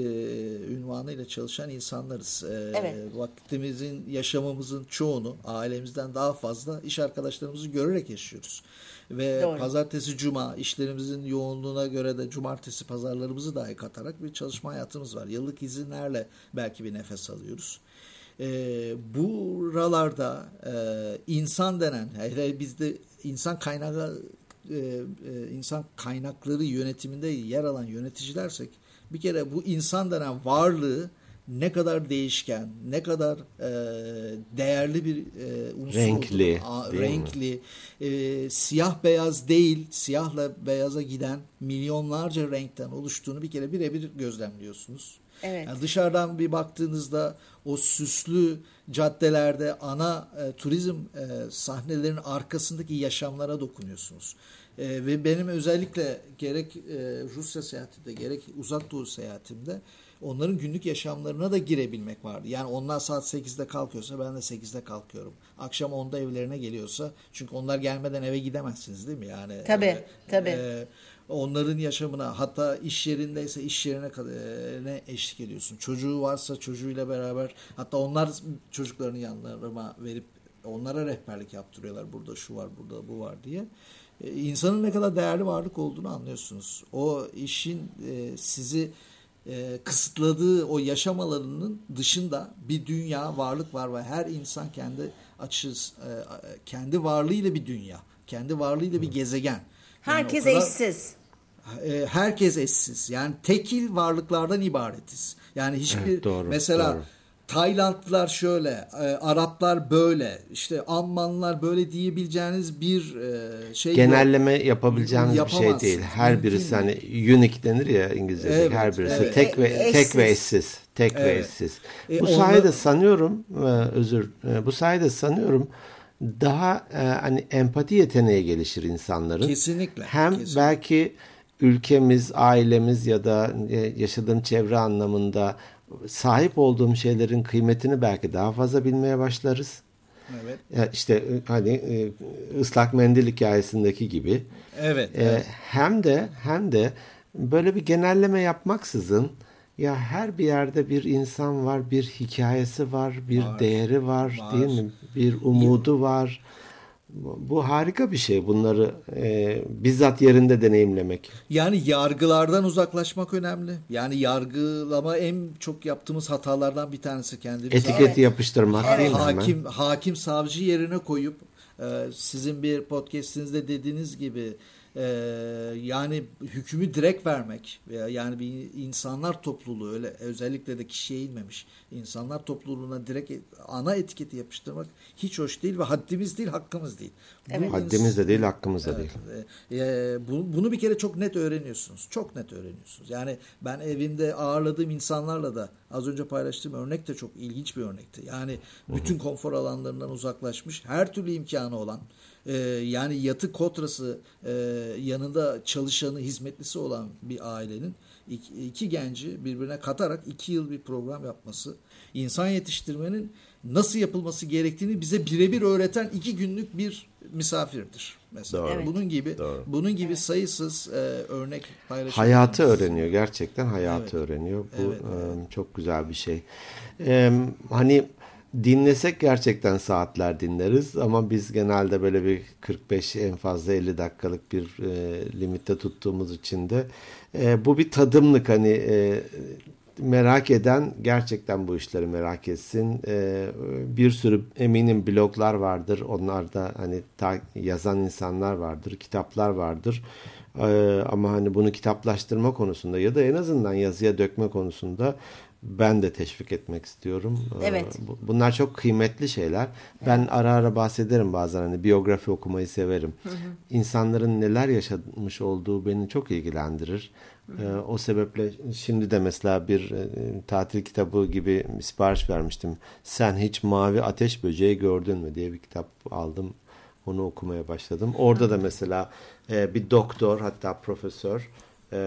ünvanıyla çalışan insanlarız. E, evet. Vaktimizin, yaşamımızın çoğunu ailemizden daha fazla iş arkadaşlarımızı görerek yaşıyoruz. Ve Doğru. pazartesi, cuma işlerimizin yoğunluğuna göre de cumartesi pazarlarımızı dahi katarak bir çalışma hayatımız var. Yıllık izinlerle belki bir nefes alıyoruz. E, buralarda e, insan denen, hele bizde insan kaynağı e, e, insan kaynakları yönetiminde yer alan yöneticilersek bir kere bu insan denen varlığı ne kadar değişken, ne kadar e, değerli bir e, unsur renkli, olduğunu, renkli, e, siyah beyaz değil, siyahla beyaza giden milyonlarca renkten oluştuğunu bir kere birebir gözlemliyorsunuz. Evet. Yani dışarıdan bir baktığınızda o süslü caddelerde ana e, turizm e, sahnelerinin arkasındaki yaşamlara dokunuyorsunuz. E, ve benim özellikle gerek e, Rusya seyahatinde gerek uzak doğu seyahatimde onların günlük yaşamlarına da girebilmek vardı. Yani onlar saat 8'de kalkıyorsa ben de 8'de kalkıyorum. Akşam 10'da evlerine geliyorsa çünkü onlar gelmeden eve gidemezsiniz değil mi? Yani Tabii, e, tabii. E, onların yaşamına hatta iş yerindeyse iş yerine ne eşlik ediyorsun. Çocuğu varsa çocuğuyla beraber hatta onlar çocuklarını yanlarıma verip onlara rehberlik yaptırıyorlar. Burada şu var, burada bu var diye. E, insanın ne kadar değerli varlık olduğunu anlıyorsunuz. O işin e, sizi e, kısıtladığı o yaşam alanının dışında bir dünya varlık var ve her insan kendi açız e, kendi varlığıyla bir dünya, kendi varlığıyla bir gezegen. Herkes kadar, eşsiz. E, herkes eşsiz. Yani tekil varlıklardan ibaretiz. Yani hiçbir evet, doğru, mesela doğru Taylandlılar şöyle, e, Araplar böyle, işte Almanlar böyle diyebileceğiniz bir e, şey Genelleme yok. yapabileceğiniz bir şey değil. Her birisi hani unique denir ya İngilizce'de. Evet, her birisi evet. tek ve eşsiz. tek ve eşsiz. Tek evet. ve eşsiz. E, bu onda... sayede sanıyorum, e, özür, e, bu sayede sanıyorum daha e, hani empati yeteneği gelişir insanların. Kesinlikle. Hem kesinlikle. belki ülkemiz, ailemiz ya da e, yaşadığım çevre anlamında sahip olduğum şeylerin kıymetini belki daha fazla bilmeye başlarız. Evet. Ya işte e, hani e, ıslak mendil hikayesindeki gibi. Evet, ee, evet. Hem de hem de böyle bir genelleme yapmaksızın ya her bir yerde bir insan var, bir hikayesi var, bir var, değeri var, var, değil mi? Bir umudu var. Bu harika bir şey bunları e, bizzat yerinde deneyimlemek. Yani yargılardan uzaklaşmak önemli. Yani yargılama en çok yaptığımız hatalardan bir tanesi kendimize. Etiketi evet. yapıştırmak evet. değil mi? Hakim, hakim savcı yerine koyup e, sizin bir podcastinizde dediğiniz gibi ee, yani hükmü direkt vermek veya yani bir insanlar topluluğu öyle özellikle de kişiye inmemiş insanlar topluluğuna direkt ana etiketi yapıştırmak hiç hoş değil ve haddimiz değil hakkımız değil. Evet. Haddimiz de değil hakkımız da evet, değil. E, e, bu, bunu bir kere çok net öğreniyorsunuz. Çok net öğreniyorsunuz. Yani ben evimde ağırladığım insanlarla da az önce paylaştığım örnek de çok ilginç bir örnekti. Yani bütün konfor alanlarından uzaklaşmış her türlü imkanı olan e, yani yatı kotrası e, yanında çalışanı, hizmetlisi olan bir ailenin iki, iki genci birbirine katarak iki yıl bir program yapması, insan yetiştirmenin nasıl yapılması gerektiğini bize birebir öğreten iki günlük bir misafirdir. Mesela Doğru. bunun gibi Doğru. bunun gibi evet. sayısız e, örnek paylaşıyoruz. Hayatı öğreniyor gerçekten hayatı evet. öğreniyor. Bu evet, evet. çok güzel bir şey. Ee, hani dinlesek gerçekten saatler dinleriz ama biz genelde böyle bir 45 en fazla 50 dakikalık bir e, limitte tuttuğumuz için de e, bu bir tadımlık hani e, merak eden gerçekten bu işleri merak etsin. E, bir sürü eminim bloglar vardır. Onlarda hani ta, yazan insanlar vardır, kitaplar vardır. E, ama hani bunu kitaplaştırma konusunda ya da en azından yazıya dökme konusunda ben de teşvik etmek istiyorum. Ee, evet. Bunlar çok kıymetli şeyler. Ben evet. ara ara bahsederim bazen hani biyografi okumayı severim. Hı hı. İnsanların neler yaşamış olduğu beni çok ilgilendirir. Hı hı. O sebeple şimdi de mesela bir e, tatil kitabı gibi sipariş vermiştim. Sen hiç mavi ateş böceği gördün mü diye bir kitap aldım. Onu okumaya başladım. Orada da mesela e, bir doktor hatta profesör e,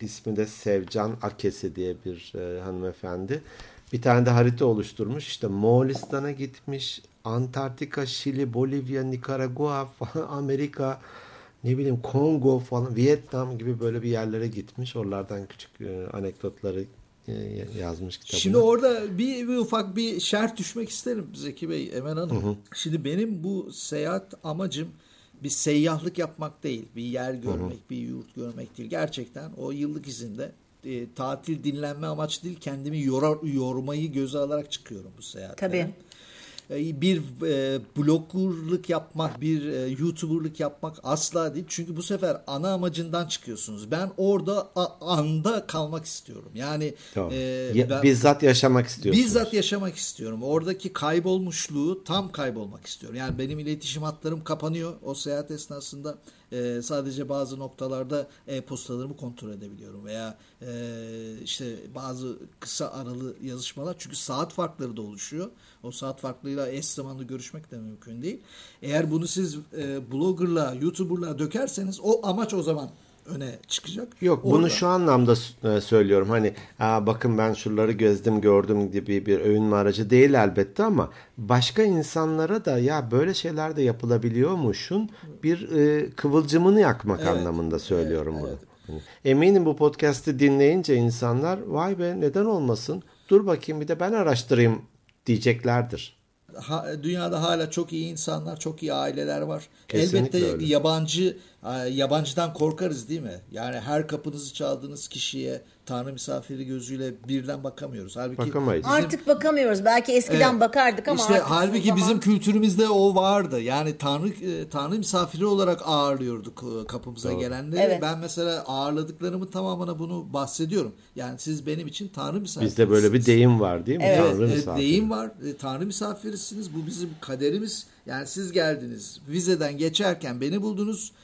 ismi de Sevcan Akesi diye bir e, hanımefendi. Bir tane de harita oluşturmuş. İşte Moğolistan'a gitmiş. Antarktika, Şili, Bolivya, Nikaragua falan, Amerika, ne bileyim Kongo falan, Vietnam gibi böyle bir yerlere gitmiş. Oralardan küçük e, anekdotları e, yazmış kitabına. Şimdi orada bir, bir ufak bir şerh düşmek isterim Zeki Bey, Emen Hanım. Hı hı. Şimdi benim bu seyahat amacım bir seyyahlık yapmak değil, bir yer görmek, hı hı. bir yurt görmek değil. Gerçekten o yıllık izinde e, tatil dinlenme amaç değil, kendimi yorar, yormayı göze alarak çıkıyorum bu seyahate. Tabii. E, bir e, bloggerlık yapmak, bir e, YouTuber'lık yapmak asla değil. Çünkü bu sefer ana amacından çıkıyorsunuz. Ben orada anda kalmak istiyorum. Yani tamam. e, ben, bizzat yaşamak istiyorsunuz. Bizzat yaşamak istiyorum. Oradaki kaybolmuşluğu tam kaybolmak istiyorum. Yani benim iletişim hatlarım kapanıyor o seyahat esnasında e, sadece bazı noktalarda e-postalarımı kontrol edebiliyorum veya e, işte bazı kısa aralı yazışmalar çünkü saat farkları da oluşuyor. O saat farklıyla eş zamanlı görüşmek de mümkün değil. Eğer bunu siz e, bloggerla, youtuberla dökerseniz o amaç o zaman öne çıkacak. Yok Orada. bunu şu anlamda e, söylüyorum. Hani Aa, bakın ben şuraları gözdim gördüm gibi bir övünme aracı değil elbette ama başka insanlara da ya böyle şeyler de yapılabiliyormuşun bir e, kıvılcımını yakmak evet. anlamında söylüyorum evet, bunu. Evet. Eminim bu podcast'i dinleyince insanlar vay be neden olmasın dur bakayım bir de ben araştırayım diyeceklerdir ha, dünyada hala çok iyi insanlar, çok iyi aileler var. Kesinlikle Elbette öyle. yabancı yabancıdan korkarız değil mi? Yani her kapınızı çaldığınız kişiye Tanrı misafiri gözüyle birden bakamıyoruz. Halbuki Bakamayız. Bizim, artık bakamıyoruz. Belki eskiden evet, bakardık ama işte artık halbuki zaman... bizim kültürümüzde o vardı. Yani Tanrı e, Tanrı misafiri olarak ağırlıyorduk e, kapımıza Doğru. gelenleri. Evet. Ben mesela ağırladıklarımı tamamına bunu bahsediyorum. Yani siz benim için Tanrı misafirisiniz. Bizde böyle bir deyim var değil mi? Evet, Tanrı evet misafiri. deyim var. E, Tanrı misafirisiniz. Bu bizim kaderimiz. Yani siz geldiniz. Vizeden geçerken beni buldunuz e,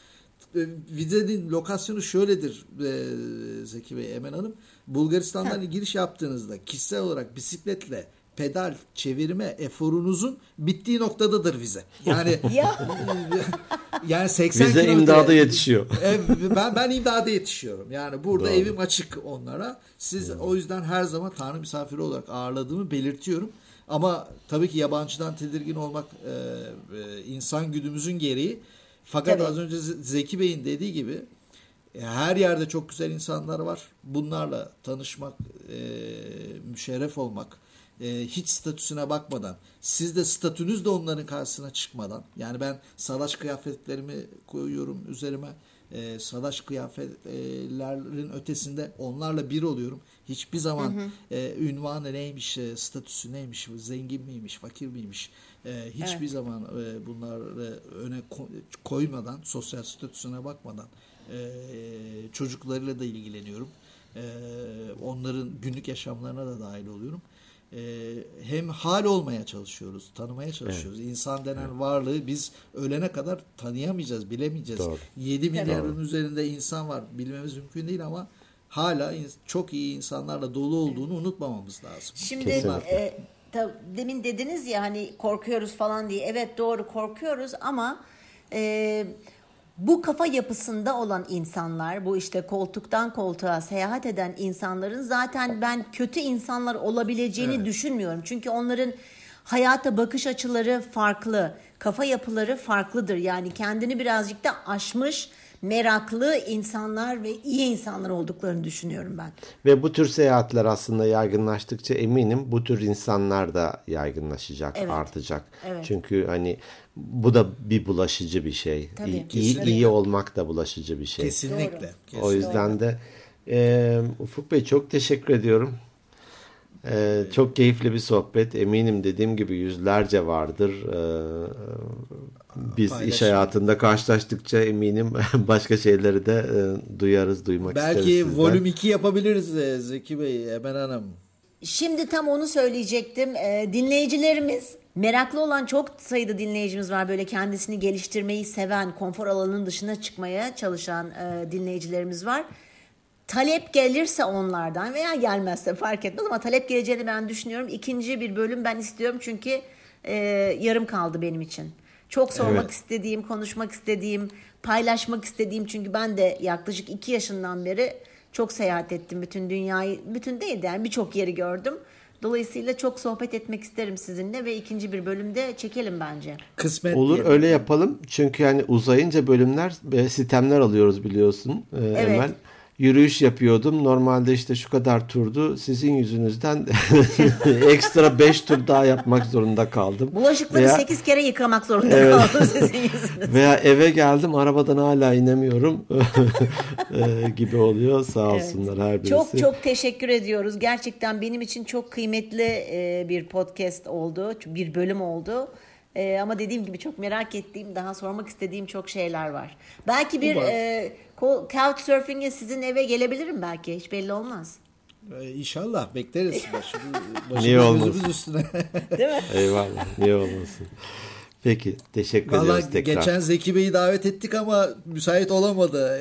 vizenin lokasyonu şöyledir e, Zeki Bey, Emen Hanım. Bulgaristan'dan ha. giriş yaptığınızda kişisel olarak bisikletle pedal çevirme eforunuzun bittiği noktadadır vize. Yani yani 80 Vize imdada yetişiyor. ben ben imdada yetişiyorum. Yani burada Doğru. evim açık onlara. Siz Doğru. o yüzden her zaman Tanrı misafiri olarak ağırladığımı belirtiyorum. Ama tabii ki yabancıdan tedirgin olmak e, e, insan güdümüzün gereği. Fakat Tabii. az önce Zeki Bey'in dediği gibi e, her yerde çok güzel insanlar var. Bunlarla tanışmak, e, müşerref olmak, e, hiç statüsüne bakmadan, siz de statünüz de onların karşısına çıkmadan, yani ben salaş kıyafetlerimi koyuyorum üzerime, e, salaş kıyafetlerin ötesinde onlarla bir oluyorum. Hiçbir zaman hı hı. E, ünvanı neymiş, e, statüsü neymiş, zengin miymiş, fakir miymiş, e, hiçbir evet. zaman e, bunları öne koymadan, sosyal statüsüne bakmadan e, çocuklarıyla da ilgileniyorum. E, onların günlük yaşamlarına da dahil oluyorum. E, hem hal olmaya çalışıyoruz, tanımaya çalışıyoruz. Evet. İnsan denen evet. varlığı biz ölene kadar tanıyamayacağız, bilemeyeceğiz. Doğru. 7 milyarın Doğru. üzerinde insan var. Bilmemiz mümkün değil ama hala çok iyi insanlarla dolu olduğunu unutmamamız lazım. Şimdi e, demin dediniz ya hani korkuyoruz falan diye. Evet doğru korkuyoruz ama e, bu kafa yapısında olan insanlar, bu işte koltuktan koltuğa seyahat eden insanların zaten ben kötü insanlar olabileceğini evet. düşünmüyorum. Çünkü onların hayata bakış açıları farklı, kafa yapıları farklıdır. Yani kendini birazcık da aşmış, meraklı insanlar ve iyi insanlar olduklarını düşünüyorum ben. Ve bu tür seyahatler aslında yaygınlaştıkça eminim bu tür insanlar da yaygınlaşacak, evet. artacak. Evet. Çünkü hani bu da bir bulaşıcı bir şey. Tabii, iyi, iyi olmak da bulaşıcı bir şey. Kesinlikle. Kesinlikle. O yüzden de e, Ufuk Bey çok teşekkür ediyorum. Ee, çok keyifli bir sohbet. Eminim dediğim gibi yüzlerce vardır. Ee, biz Paylaşım. iş hayatında karşılaştıkça eminim başka şeyleri de e, duyarız, duymak Belki isteriz Belki volüm 2 yapabiliriz e, Zeki Bey, Emen Hanım. Şimdi tam onu söyleyecektim. E, dinleyicilerimiz Meraklı olan çok sayıda dinleyicimiz var böyle kendisini geliştirmeyi seven, konfor alanının dışına çıkmaya çalışan e, dinleyicilerimiz var. Talep gelirse onlardan veya gelmezse fark etmez ama talep geleceğini ben düşünüyorum. İkinci bir bölüm ben istiyorum çünkü e, yarım kaldı benim için. Çok sormak evet. istediğim, konuşmak istediğim, paylaşmak istediğim çünkü ben de yaklaşık iki yaşından beri çok seyahat ettim. Bütün dünyayı, bütün değil de yani birçok yeri gördüm. Dolayısıyla çok sohbet etmek isterim sizinle ve ikinci bir bölümde çekelim bence. Kısmet Olur diyelim. öyle yapalım. Çünkü yani uzayınca bölümler sistemler alıyoruz biliyorsun e, evet. Emel yürüyüş yapıyordum. Normalde işte şu kadar turdu. Sizin yüzünüzden ekstra 5 tur daha yapmak zorunda kaldım. Bulaşıkları veya, 8 kere yıkamak zorunda evet, kaldım sizin yüzünüzden. Veya eve geldim arabadan hala inemiyorum e, gibi oluyor. Sağ olsunlar evet. her birisi. Çok çok teşekkür ediyoruz. Gerçekten benim için çok kıymetli e, bir podcast oldu. Bir bölüm oldu. Ee, ama dediğim gibi çok merak ettiğim, daha sormak istediğim çok şeyler var. Belki bir e, couchsurfing'e sizin eve gelebilirim belki. Hiç belli olmaz. Ee, inşallah bekleriz. Başımız, başımız Niye olmasın? üstüne. Değil mi? Eyvallah. Niye olmasın? Peki teşekkür Vallahi ediyoruz tekrar. Geçen Zeki Bey'i davet ettik ama müsait olamadı.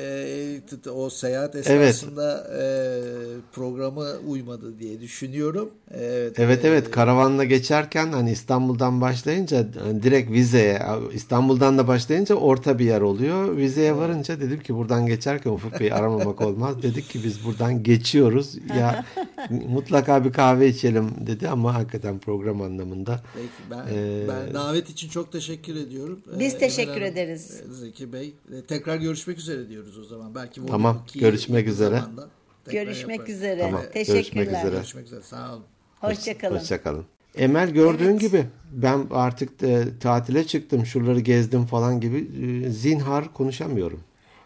E, o seyahat esnasında evet. e, programı uymadı diye düşünüyorum. Evet evet, e, evet. karavanla geçerken hani İstanbul'dan başlayınca hani direkt vizeye İstanbul'dan da başlayınca orta bir yer oluyor. Vizeye varınca dedim ki buradan geçerken Ufuk Bey'i aramamak olmaz. Dedik ki biz buradan geçiyoruz. Ya mutlaka bir kahve içelim dedi ama hakikaten program anlamında. Peki ben, e, ben davet için çok teşekkür ediyorum. Biz ee, teşekkür Hanım, ederiz. E, Zeki Bey. E, tekrar görüşmek üzere diyoruz o zaman. Belki tamam. Görüşmek üzere. Görüşmek yaparız. üzere. Tamam. Teşekkürler. Görüşmek üzere. Görüşmek üzere. Sağ olun. Hoşçakalın. Hoşçakalın. Emel gördüğün evet. gibi ben artık e, tatile çıktım. Şuraları gezdim falan gibi. E, zinhar konuşamıyorum.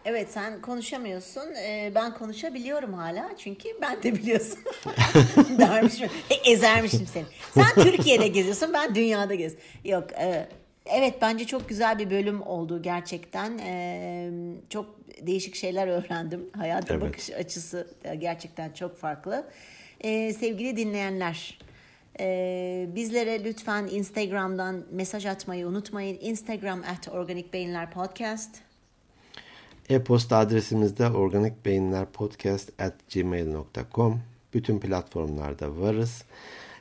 Evet sen konuşamıyorsun. Ee, ben konuşabiliyorum hala. Çünkü ben de biliyorsun. Dermişim. E, ezermişim seni. Sen Türkiye'de geziyorsun. Ben dünyada gez. Yok. E, evet bence çok güzel bir bölüm oldu gerçekten. E, çok değişik şeyler öğrendim. Hayata evet. bakış açısı gerçekten çok farklı. E, sevgili dinleyenler. Ee, bizlere lütfen Instagram'dan mesaj atmayı unutmayın. Instagram at Organik Beyinler Podcast. E-posta adresimizde organikbeyinlerpodcast@gmail.com. Bütün platformlarda varız.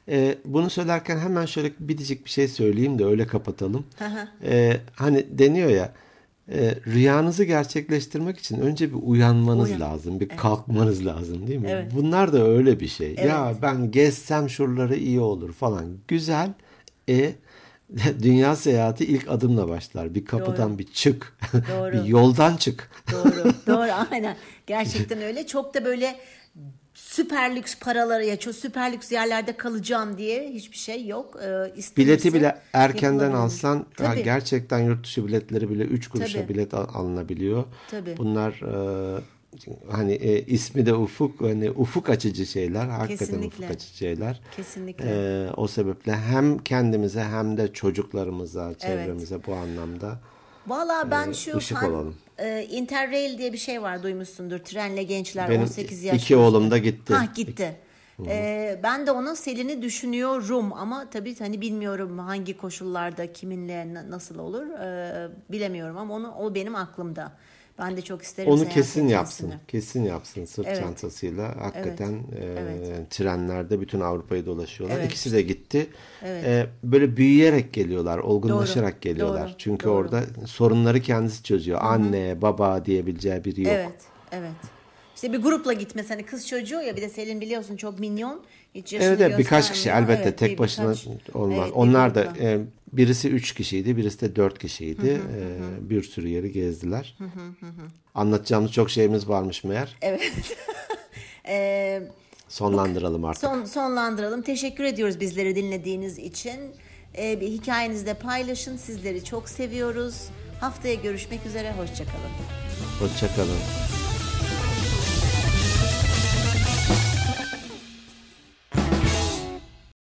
Ee, bunu söylerken hemen şöyle biricik bir şey söyleyeyim de öyle kapatalım. ee, hani deniyor ya e, rüyanızı gerçekleştirmek için önce bir uyanmanız Uyan. lazım, bir evet. kalkmanız lazım değil mi? Evet. Bunlar da öyle bir şey. Evet. Ya ben gezsem şuraları iyi olur falan. Güzel. E dünya seyahati ilk adımla başlar. Bir kapıdan doğru. bir çık. Doğru. bir yoldan çık. Doğru. Doğru. Aynen. Gerçekten öyle. Çok da böyle süper lüks paraları ya çok süper lüks yerlerde kalacağım diye hiçbir şey yok. Ee, Bileti bile erkenden alsan ha, gerçekten yurt dışı biletleri bile 3 kuruşa Tabii. bilet alınabiliyor. Tabii. Bunlar e, hani e, ismi de ufuk hani ufuk açıcı şeyler hakikaten Kesinlikle. ufuk açıcı şeyler. Kesinlikle. E, o sebeple hem kendimize hem de çocuklarımıza, çevremize evet. bu anlamda Valla ben e, şu ışık olalım. E, Interrail diye bir şey var duymuşsundur. Trenle gençler Benim 18 yaş. iki oğlum da gitti. Ha gitti. Ee, ben de onun selini düşünüyorum ama tabii hani bilmiyorum hangi koşullarda kiminle nasıl olur ee, bilemiyorum ama onu o benim aklımda. Ben de çok isterim. Onu kesin yapsın. Kesin yapsın sırt evet. çantasıyla. Hakikaten evet. E, evet. trenlerde bütün Avrupa'yı dolaşıyorlar. Evet. İkisi de gitti. Evet. E, böyle büyüyerek geliyorlar, olgunlaşarak Doğru. Geliyorlar. Doğru. Çünkü Doğru. orada sorunları kendisi çözüyor. Hı-hı. Anne, baba diyebileceği biri yok. Evet. Evet. İşte bir grupla gitmesi hani kız çocuğu ya bir de Selin biliyorsun çok minyon. Hiç evet, evet birkaç kişi elbette evet, tek başına birkaç, olmaz. Evet, Onlar da e, birisi üç kişiydi birisi de dört kişiydi. Hı hı, e, hı. Bir sürü yeri gezdiler. Hı hı, hı. Anlatacağımız çok şeyimiz varmış meğer. Evet. e, Sonlandıralım artık. Son, sonlandıralım. Teşekkür ediyoruz bizleri dinlediğiniz için. E, bir hikayenizi de paylaşın. Sizleri çok seviyoruz. Haftaya görüşmek üzere. Hoşçakalın. Hoşçakalın.